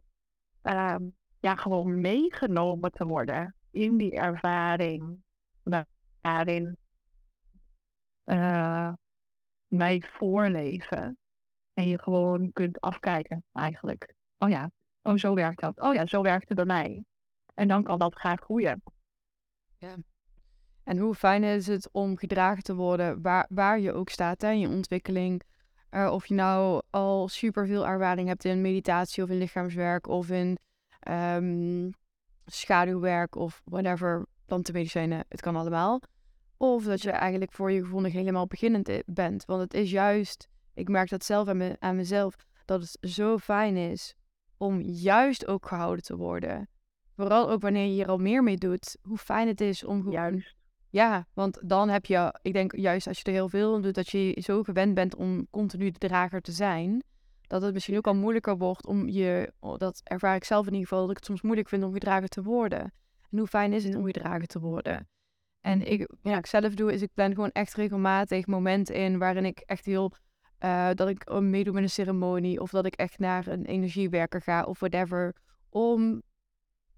Speaker 2: uh, ja, gewoon meegenomen te worden in die ervaring. Daarin uh, mij voorleven. En je gewoon kunt afkijken eigenlijk. Oh ja, oh zo werkt dat. Oh ja, zo werkt het bij mij. En dan kan dat graag groeien.
Speaker 1: Ja. En hoe fijn is het om gedragen te worden waar, waar je ook staat in je ontwikkeling. Uh, of je nou al super veel ervaring hebt in meditatie of in lichaamswerk of in um, schaduwwerk of whatever, plantenmedicijnen, het kan allemaal. Of dat je eigenlijk voor je nog helemaal beginnend bent. Want het is juist, ik merk dat zelf aan, me, aan mezelf, dat het zo fijn is om juist ook gehouden te worden. Vooral ook wanneer je hier al meer mee doet, hoe fijn het is om gewoon
Speaker 2: juist.
Speaker 1: Ja, want dan heb je, ik denk juist als je er heel veel doet, dat je zo gewend bent om continu de drager te zijn, dat het misschien ook al moeilijker wordt om je, oh, dat ervaar ik zelf in ieder geval, dat ik het soms moeilijk vind om gedragen te worden. En hoe fijn is het om gedragen te worden? En ik, ja, ik zelf doe, is ik plan gewoon echt regelmatig momenten in waarin ik echt heel, uh, dat ik meedoe met een ceremonie of dat ik echt naar een energiewerker ga of whatever, om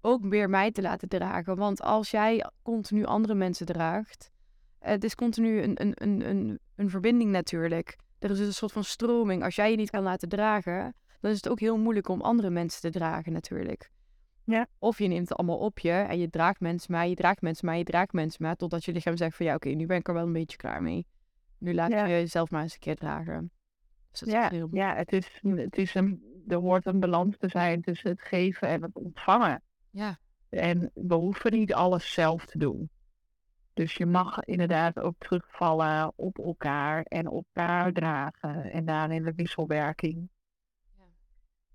Speaker 1: ook weer mij te laten dragen. Want als jij continu andere mensen draagt, het is continu een, een, een, een, een verbinding natuurlijk. Er is dus een soort van stroming. Als jij je niet kan laten dragen, dan is het ook heel moeilijk om andere mensen te dragen natuurlijk.
Speaker 2: Ja.
Speaker 1: Of je neemt het allemaal op je en je draagt mensen maar, je draagt mensen maar, je draagt mensen maar, totdat je lichaam zegt van ja, oké, nu ben ik er wel een beetje klaar mee. Nu laat je jezelf maar eens een keer dragen.
Speaker 2: Dus ja, heel... ja het, is, het is een, er hoort een balans te zijn tussen het geven en het ontvangen.
Speaker 1: Ja.
Speaker 2: En we hoeven niet alles zelf te doen. Dus je mag inderdaad ook terugvallen op elkaar en elkaar dragen en daarin de wisselwerking. Ja,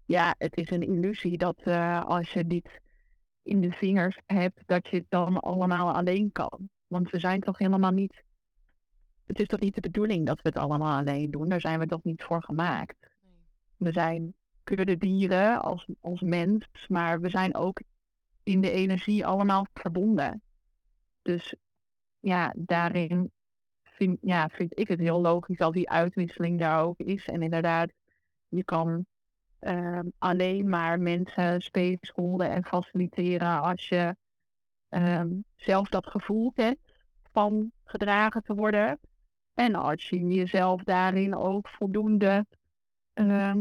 Speaker 2: ja het is een illusie dat uh, als je dit in de vingers hebt, dat je het dan allemaal alleen kan. Want we zijn toch helemaal niet. Het is toch niet de bedoeling dat we het allemaal alleen doen? Daar zijn we toch niet voor gemaakt. We zijn kudde dieren als, als mens, maar we zijn ook in de energie allemaal verbonden. Dus ja, daarin vind, ja, vind ik het heel logisch dat die uitwisseling daar ook is. En inderdaad, je kan uh, alleen maar mensen spelen en faciliteren als je uh, zelf dat gevoel hebt van gedragen te worden. En als je jezelf daarin ook voldoende uh,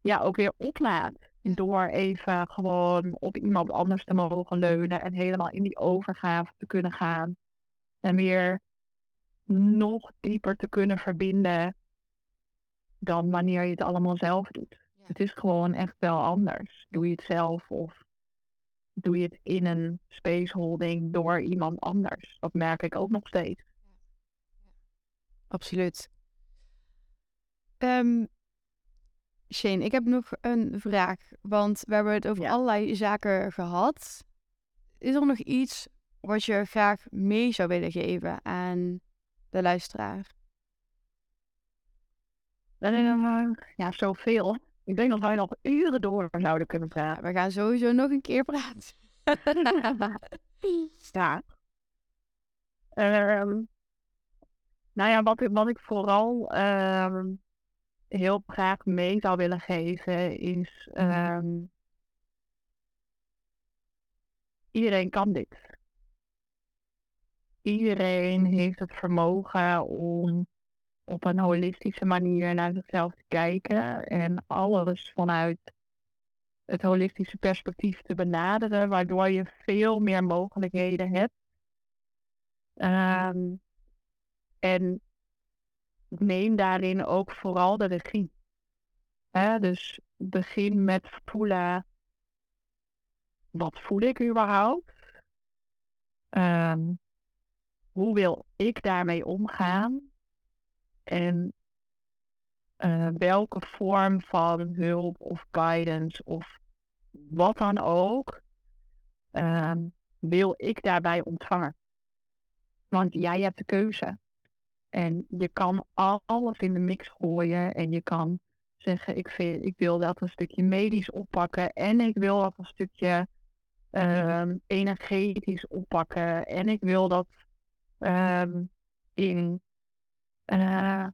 Speaker 2: ja, ook weer oplaat. Door even gewoon op iemand anders te mogen leunen en helemaal in die overgave te kunnen gaan. En weer nog dieper te kunnen verbinden dan wanneer je het allemaal zelf doet. Het is gewoon echt wel anders. Doe je het zelf of doe je het in een spaceholding door iemand anders. Dat merk ik ook nog steeds.
Speaker 1: Absoluut. Um, Shane, ik heb nog een vraag. Want we hebben het over allerlei zaken gehad. Is er nog iets wat je graag mee zou willen geven aan de luisteraar?
Speaker 2: Uh, ja, zoveel. Ik denk dat wij nog uren door zouden kunnen praten.
Speaker 1: we gaan sowieso nog een keer praten. <laughs>
Speaker 2: ja. Um, nou ja, wat, wat ik vooral um, heel graag mee zou willen geven is... Um, iedereen kan dit. Iedereen heeft het vermogen om op een holistische manier naar zichzelf te kijken en alles vanuit het holistische perspectief te benaderen, waardoor je veel meer mogelijkheden hebt. Ehm, en neem daarin ook vooral de regie. dus begin met voelen, wat voel ik überhaupt? Um, hoe wil ik daarmee omgaan? En uh, welke vorm van hulp of guidance of wat dan ook uh, wil ik daarbij ontvangen? Want jij hebt de keuze. En je kan alles in de mix gooien en je kan zeggen, ik, vind, ik wil dat een stukje medisch oppakken en ik wil dat een stukje uh, energetisch oppakken en ik wil dat um, in uh,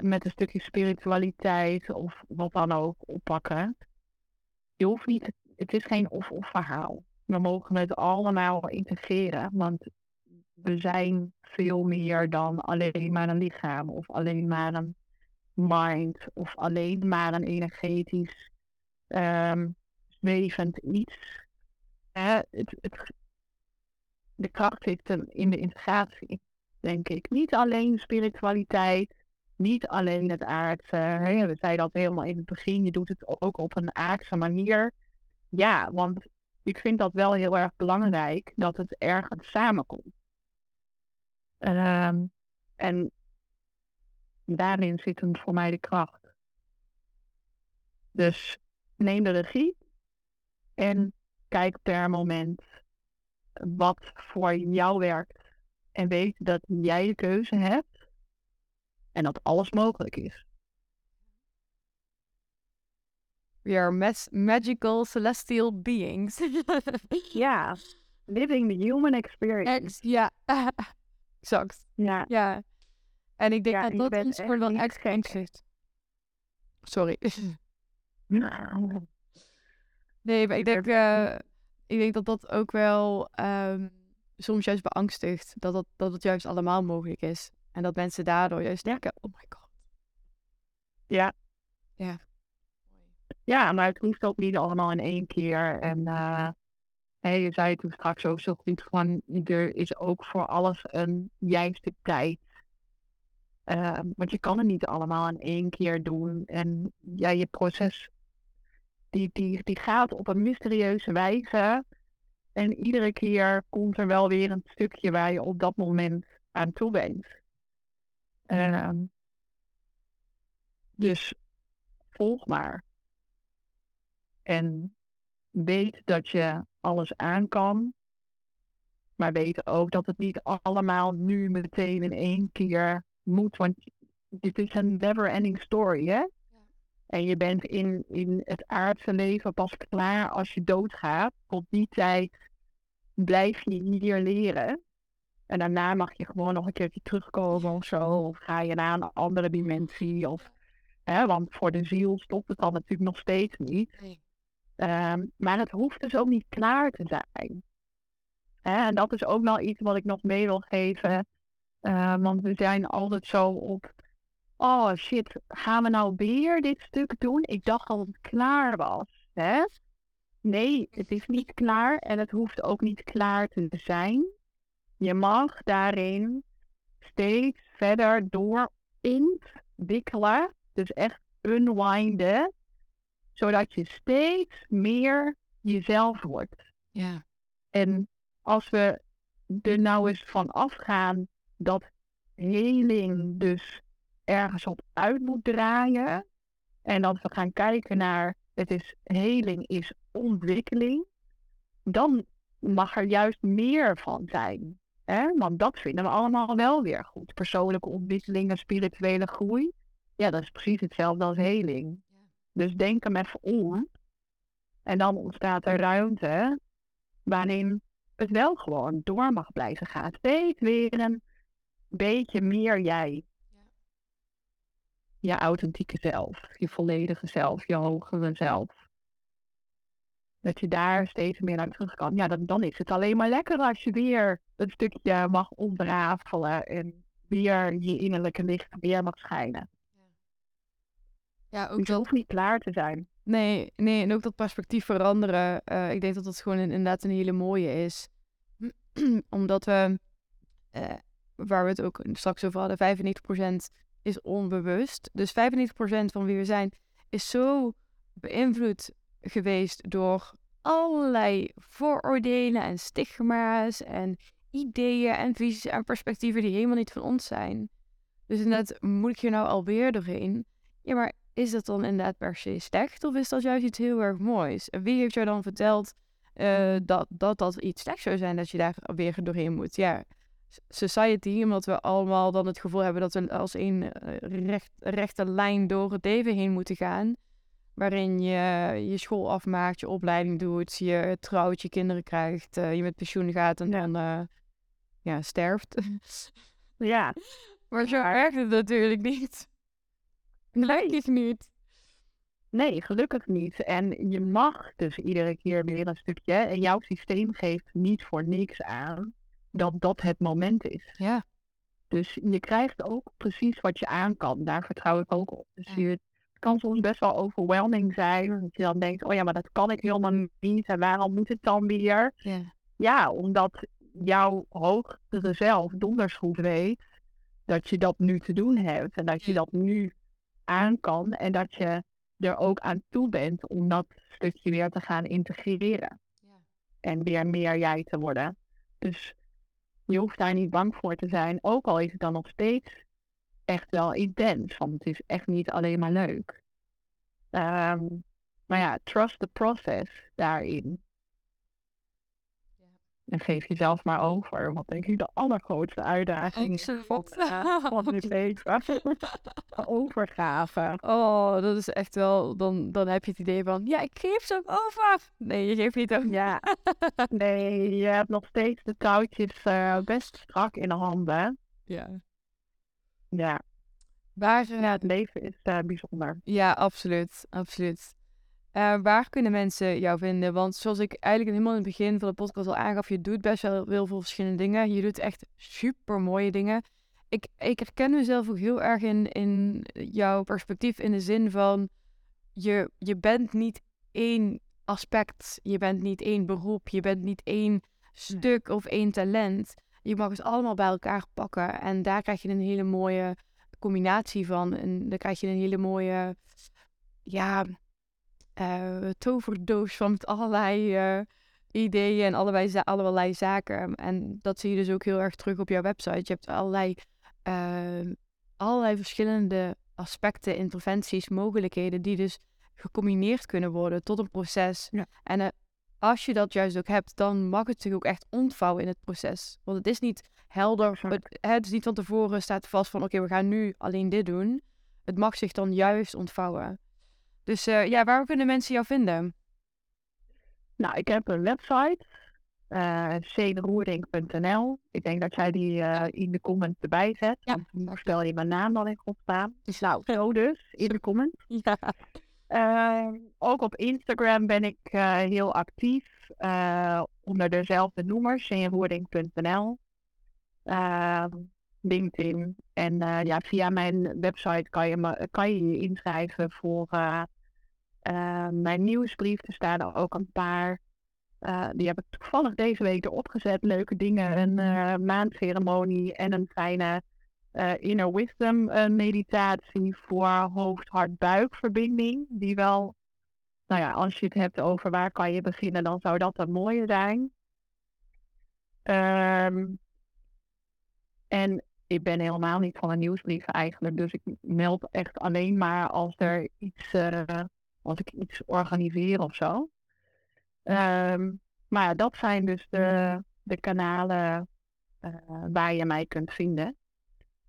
Speaker 2: met een stukje spiritualiteit of wat dan ook oppakken. Je hoeft niet, het is geen of-of verhaal. We mogen het allemaal integreren, want we zijn veel meer dan alleen maar een lichaam of alleen maar een mind of alleen maar een energetisch um, zwevend iets. het, het, de kracht zit in de integratie denk ik. Niet alleen spiritualiteit, niet alleen het aardse. Hè? We zeiden dat helemaal in het begin, je doet het ook op een aardse manier. Ja, want ik vind dat wel heel erg belangrijk dat het ergens samenkomt. Um, en daarin zit hem voor mij de kracht. Dus neem de regie en kijk per moment wat voor jou werkt. En weet dat jij de keuze hebt en dat alles mogelijk is.
Speaker 1: We are magical celestial beings. <laughs>
Speaker 2: ja, living the human experience.
Speaker 1: ja, <laughs> exact. Ja. ja. En ik denk ja, dat dat ons voor wel extra inzicht. Sorry. <laughs> nee, maar ik denk, uh, ik denk dat dat ook wel um, soms juist beangstigt dat, dat, dat het juist allemaal mogelijk is. En dat mensen daardoor juist denken, oh my god.
Speaker 2: Ja.
Speaker 1: Ja.
Speaker 2: Ja, maar het hoeft ook niet allemaal in één keer. En uh, hey, je zei toen straks ook zo goed van, er is ook voor alles een juiste tijd. Uh, want je kan het niet allemaal in één keer doen. En ja, je proces, die, die, die gaat op een mysterieuze wijze En iedere keer komt er wel weer een stukje waar je op dat moment aan toe bent. Ehm, dus volg maar. En weet dat je alles aan kan. Maar weet ook dat het niet allemaal nu meteen in één keer moet. Want dit is een never-ending story, hè? En je bent in, in het aardse leven pas klaar als je doodgaat. Tot die tijd blijf je hier leren. En daarna mag je gewoon nog een keertje terugkomen of zo. Of ga je naar een andere dimensie. Of, hè, want voor de ziel stopt het dan natuurlijk nog steeds niet. Ehm, maar het hoeft dus ook niet klaar te zijn. En dat is ook wel iets wat ik nog mee wil geven. Uh, want we zijn altijd zo op oh shit, gaan we nou weer dit stuk doen? Ik dacht dat het klaar was. Hè? Nee, het is niet klaar en het hoeft ook niet klaar te zijn. Je mag daarin steeds verder door intwikkelen. Dus echt unwinden. Zodat je steeds meer jezelf wordt.
Speaker 1: Ja.
Speaker 2: En als we er nou eens van afgaan dat heling dus ergens op uit moet draaien. En dat we gaan kijken naar het is heling is ontwikkeling. Dan mag er juist meer van zijn. Hè? Want dat vinden we allemaal wel weer goed. Persoonlijke ontwikkeling en spirituele groei. Ja, dat is precies hetzelfde als heling. Dus denk hem even om. En dan ontstaat er ruimte waarin het wel gewoon door mag blijven gaan. Steeds weer een beetje meer jij je authentieke zelf, je volledige zelf, je hogere zelf. Dat je daar steeds meer naar terug kan. Ja, dan, dan is het alleen maar lekker als je weer een stukje mag ontrafelen en weer je innerlijke licht weer mag schijnen. Ja, ook hoeft niet klaar te zijn.
Speaker 1: Nee, nee, en ook dat perspectief veranderen. Uh, ik denk dat dat gewoon inderdaad een hele mooie is. <clears throat> Omdat we, uh, waar we het ook straks over hadden, 95% is onbewust. Dus 95% van wie we zijn is zo beïnvloed geweest door allerlei vooroordelen en stigma's en ideeën en visies en perspectieven die helemaal niet van ons zijn. Dus inderdaad, moet ik hier nou alweer doorheen? Ja, maar is dat dan inderdaad per se slecht of is dat juist iets heel erg moois? En wie heeft jou dan verteld uh, dat, dat dat iets slechts zou zijn dat je daar weer doorheen moet? Ja, society, omdat we allemaal dan het gevoel hebben dat we als een eh, recht, rechte lijn door het leven heen moeten gaan. Waarin je je school afmaakt, je opleiding doet, je trouwt, je kinderen krijgt, uh, je met pensioen gaat en dan uh, ja, sterft. <laughs>
Speaker 2: ja.
Speaker 1: Maar zo werkt het natuurlijk niet. Gelukkig niet.
Speaker 2: Nee, gelukkig niet. En je mag dus iedere keer weer een stukje. En jouw systeem geeft niet voor niks aan dat dat het moment is.
Speaker 1: Ja.
Speaker 2: Dus je krijgt ook precies wat je aan kan. Daar vertrouw ik ook op. Dus je, het kan soms best wel overwhelming zijn. Dat je dan denkt, oh ja, maar dat kan ik helemaal niet. En waarom moet het dan weer?
Speaker 1: Ja,
Speaker 2: ja omdat jouw hogere zelf donders goed weet dat je dat nu te doen hebt. En dat je dat nu aan kan. En dat je er ook aan toe bent om dat stukje weer te gaan integreren. Ja. En weer meer jij te worden. Dus je hoeft daar niet bang voor te zijn, ook al is het dan nog steeds echt wel intens, want het is echt niet alleen maar leuk. Ehm, maar ja, trust the process daarin. En geef jezelf maar over. Wat denk ik de allergrootste uitdaging is van, van dit leven. <laughs> Overgave.
Speaker 1: Oh, dat is echt wel... Dan, dan heb je het idee van... Ja, ik geef ze over. Nee, je geeft niet over.
Speaker 2: Ja. <laughs> Nee, je hebt nog steeds de touwtjes uh, best strak in de handen.
Speaker 1: Ja.
Speaker 2: Ja.
Speaker 1: Waar,
Speaker 2: ja, het leven is uh, bijzonder.
Speaker 1: Ja, absoluut. Absoluut. Uh, waar kunnen mensen jou vinden? Want zoals ik eigenlijk helemaal in het begin van de podcast al aangaf, je doet best wel heel veel verschillende dingen. Je doet echt super mooie dingen. Ik, ik herken mezelf ook heel erg in, in jouw perspectief in de zin van je, je bent niet één aspect, je bent niet één beroep, je bent niet één stuk of één talent. Je mag het allemaal bij elkaar pakken en daar krijg je een hele mooie combinatie van. En dan krijg je een hele mooie, ja, uh, toverdoos van met allerlei uh, ideeën en allerlei, allerlei zaken. En dat zie je dus ook heel erg terug op jouw website. Je hebt allerlei, uh, allerlei verschillende aspecten, interventies, mogelijkheden die dus gecombineerd kunnen worden tot een proces.
Speaker 2: Ja.
Speaker 1: En uh, als je dat juist ook hebt, dan mag het zich ook echt ontvouwen in het proces. Want het is niet helder. Het, het, is niet van tevoren staat vast van oké, we gaan nu alleen dit doen. Het mag zich dan juist ontvouwen. Dus uh, ja, waar kunnen mensen jou vinden?
Speaker 2: Nou, ik heb een website, uh, Ik denk dat jij die uh, in de comment erbij zet. Ja, want spel je mijn naam dan in godsnaam.
Speaker 1: Dus nou,
Speaker 2: zo dus, in de comment. <laughs>
Speaker 1: Ja.
Speaker 2: Uh, ook op Instagram ben ik heel actief. Onder dezelfde noemer, sheenroerding.nl. LinkedIn. En ja, via mijn website kan je me, kan je, je inschrijven voor mijn nieuwsbrief. Er staan ook een paar. die heb ik toevallig deze week erop gezet. Leuke dingen. Een maandceremonie en een fijne Inner Wisdom meditatie voor hoofd-hart-buikverbinding. Die wel, nou ja, als je het hebt over waar kan je beginnen, dan zou dat een mooie zijn. Um, en ik ben helemaal niet van een nieuwsbrief eigenlijk. Dus ik meld echt alleen maar als er iets, uh, als ik iets organiseer of zo. Um, maar ja, dat zijn dus de, de kanalen waar je mij kunt vinden.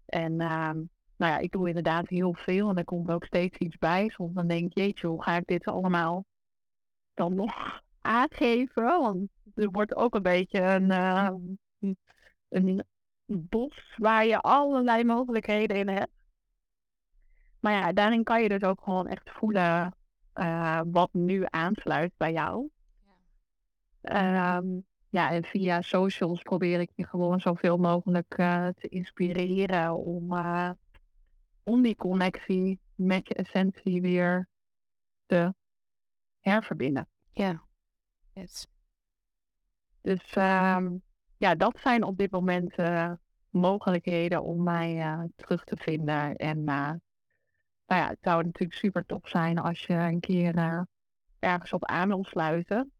Speaker 2: En uh, nou ja, ik doe inderdaad heel veel en er komt ook steeds iets bij. Soms dan denk je, jeetje, hoe ga ik dit allemaal dan nog <laughs> aangeven? Want er wordt ook een beetje een, uh, een bos waar je allerlei mogelijkheden in hebt. Maar ja, daarin kan je dus ook gewoon echt voelen uh, wat nu aansluit bij jou. Ja. Um, ja, en via socials probeer ik je gewoon zoveel mogelijk uh, te inspireren om, uh, om die connectie met je essentie weer te herverbinden.
Speaker 1: Ja. Yes.
Speaker 2: Dus uh, ja, dat zijn op dit moment uh, mogelijkheden om mij terug te vinden. En nou ja, het zou natuurlijk super top zijn als je een keer ergens op aan wil sluiten.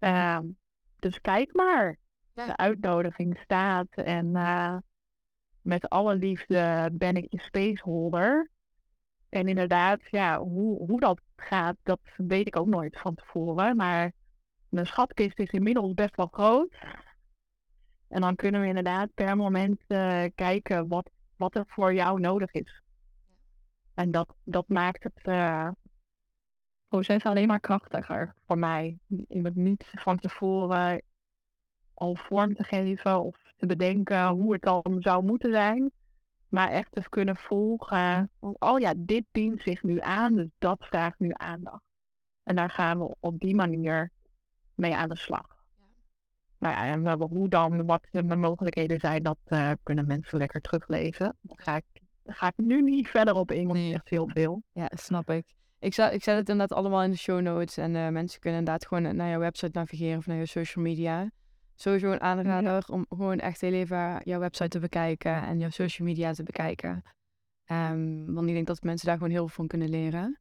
Speaker 2: Uh, dus kijk maar. Ja. De uitnodiging staat. En uh, met alle liefde ben ik je spaceholder. En inderdaad, ja, hoe, hoe dat gaat, dat weet ik ook nooit van tevoren. Maar mijn schatkist is inmiddels best wel groot. En dan kunnen we inderdaad per moment uh, kijken wat, wat er voor jou nodig is. En dat, dat maakt het uh, proces alleen maar krachtiger voor mij. Om het niet van tevoren al vorm te geven of te bedenken hoe het dan zou moeten zijn. Maar echt te kunnen volgen. Oh ja, dit dient zich nu aan, dus dat vraagt nu aandacht. En daar gaan we op die manier mee aan de slag. Nou ja, en hoe dan, wat de mogelijkheden zijn, dat uh, kunnen mensen lekker teruglezen. Daar ga ik, daar ga ik nu niet verder op in, want is echt heel veel.
Speaker 1: Ja, snap ik. Ik, zet, ik zet het inderdaad allemaal in de show notes. En uh, mensen kunnen inderdaad gewoon naar jouw website navigeren of naar je social media. Sowieso een aanrader om gewoon echt heel even jouw website te bekijken en jouw social media te bekijken. Um, want ik denk dat mensen daar gewoon heel veel van kunnen leren.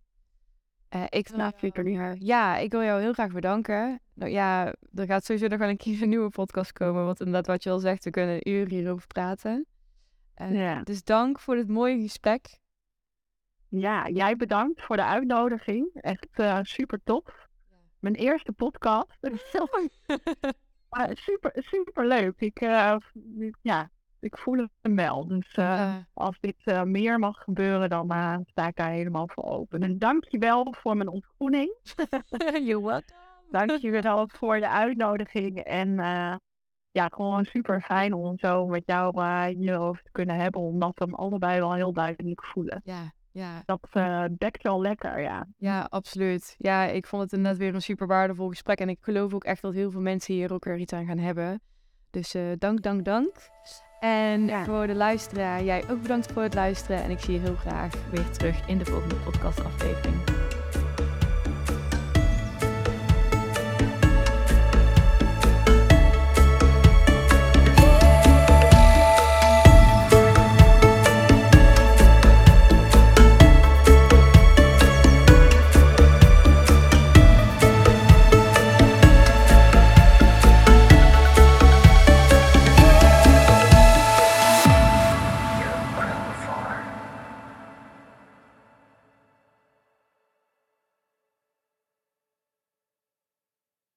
Speaker 1: Uh, ik, nou, uh, ja, ik wil jou heel graag bedanken. Nou ja, er gaat sowieso nog wel een keer een nieuwe podcast komen. Want inderdaad, wat je al zegt, we kunnen een uur hierover praten. Uh, ja. Dus dank voor dit mooie gesprek.
Speaker 2: Ja, jij bedankt voor de uitnodiging. Echt uh, super tof. Mijn eerste podcast. <laughs> super, super leuk. Ik, ja, ik voel hem wel. Dus uh, als dit meer mag gebeuren, dan sta ik daar helemaal voor open. En dankjewel voor mijn ontgroening. <laughs>
Speaker 1: You're welcome.
Speaker 2: Dankjewel voor de uitnodiging. En ja, gewoon super fijn om zo met jou hierover te kunnen hebben. Omdat we hem allebei wel heel duidelijk voelen.
Speaker 1: Ja, ja.
Speaker 2: Dat uh, dekt wel lekker, ja.
Speaker 1: Ja, absoluut. Ja, ik vond het inderdaad weer een super waardevol gesprek. En ik geloof ook echt dat heel veel mensen hier ook er iets aan gaan hebben. Dus uh, dank, dank, dank. En ja. voor de luisteraar, jij ook bedankt voor het luisteren. En ik zie je heel graag weer terug in de volgende podcastaflevering.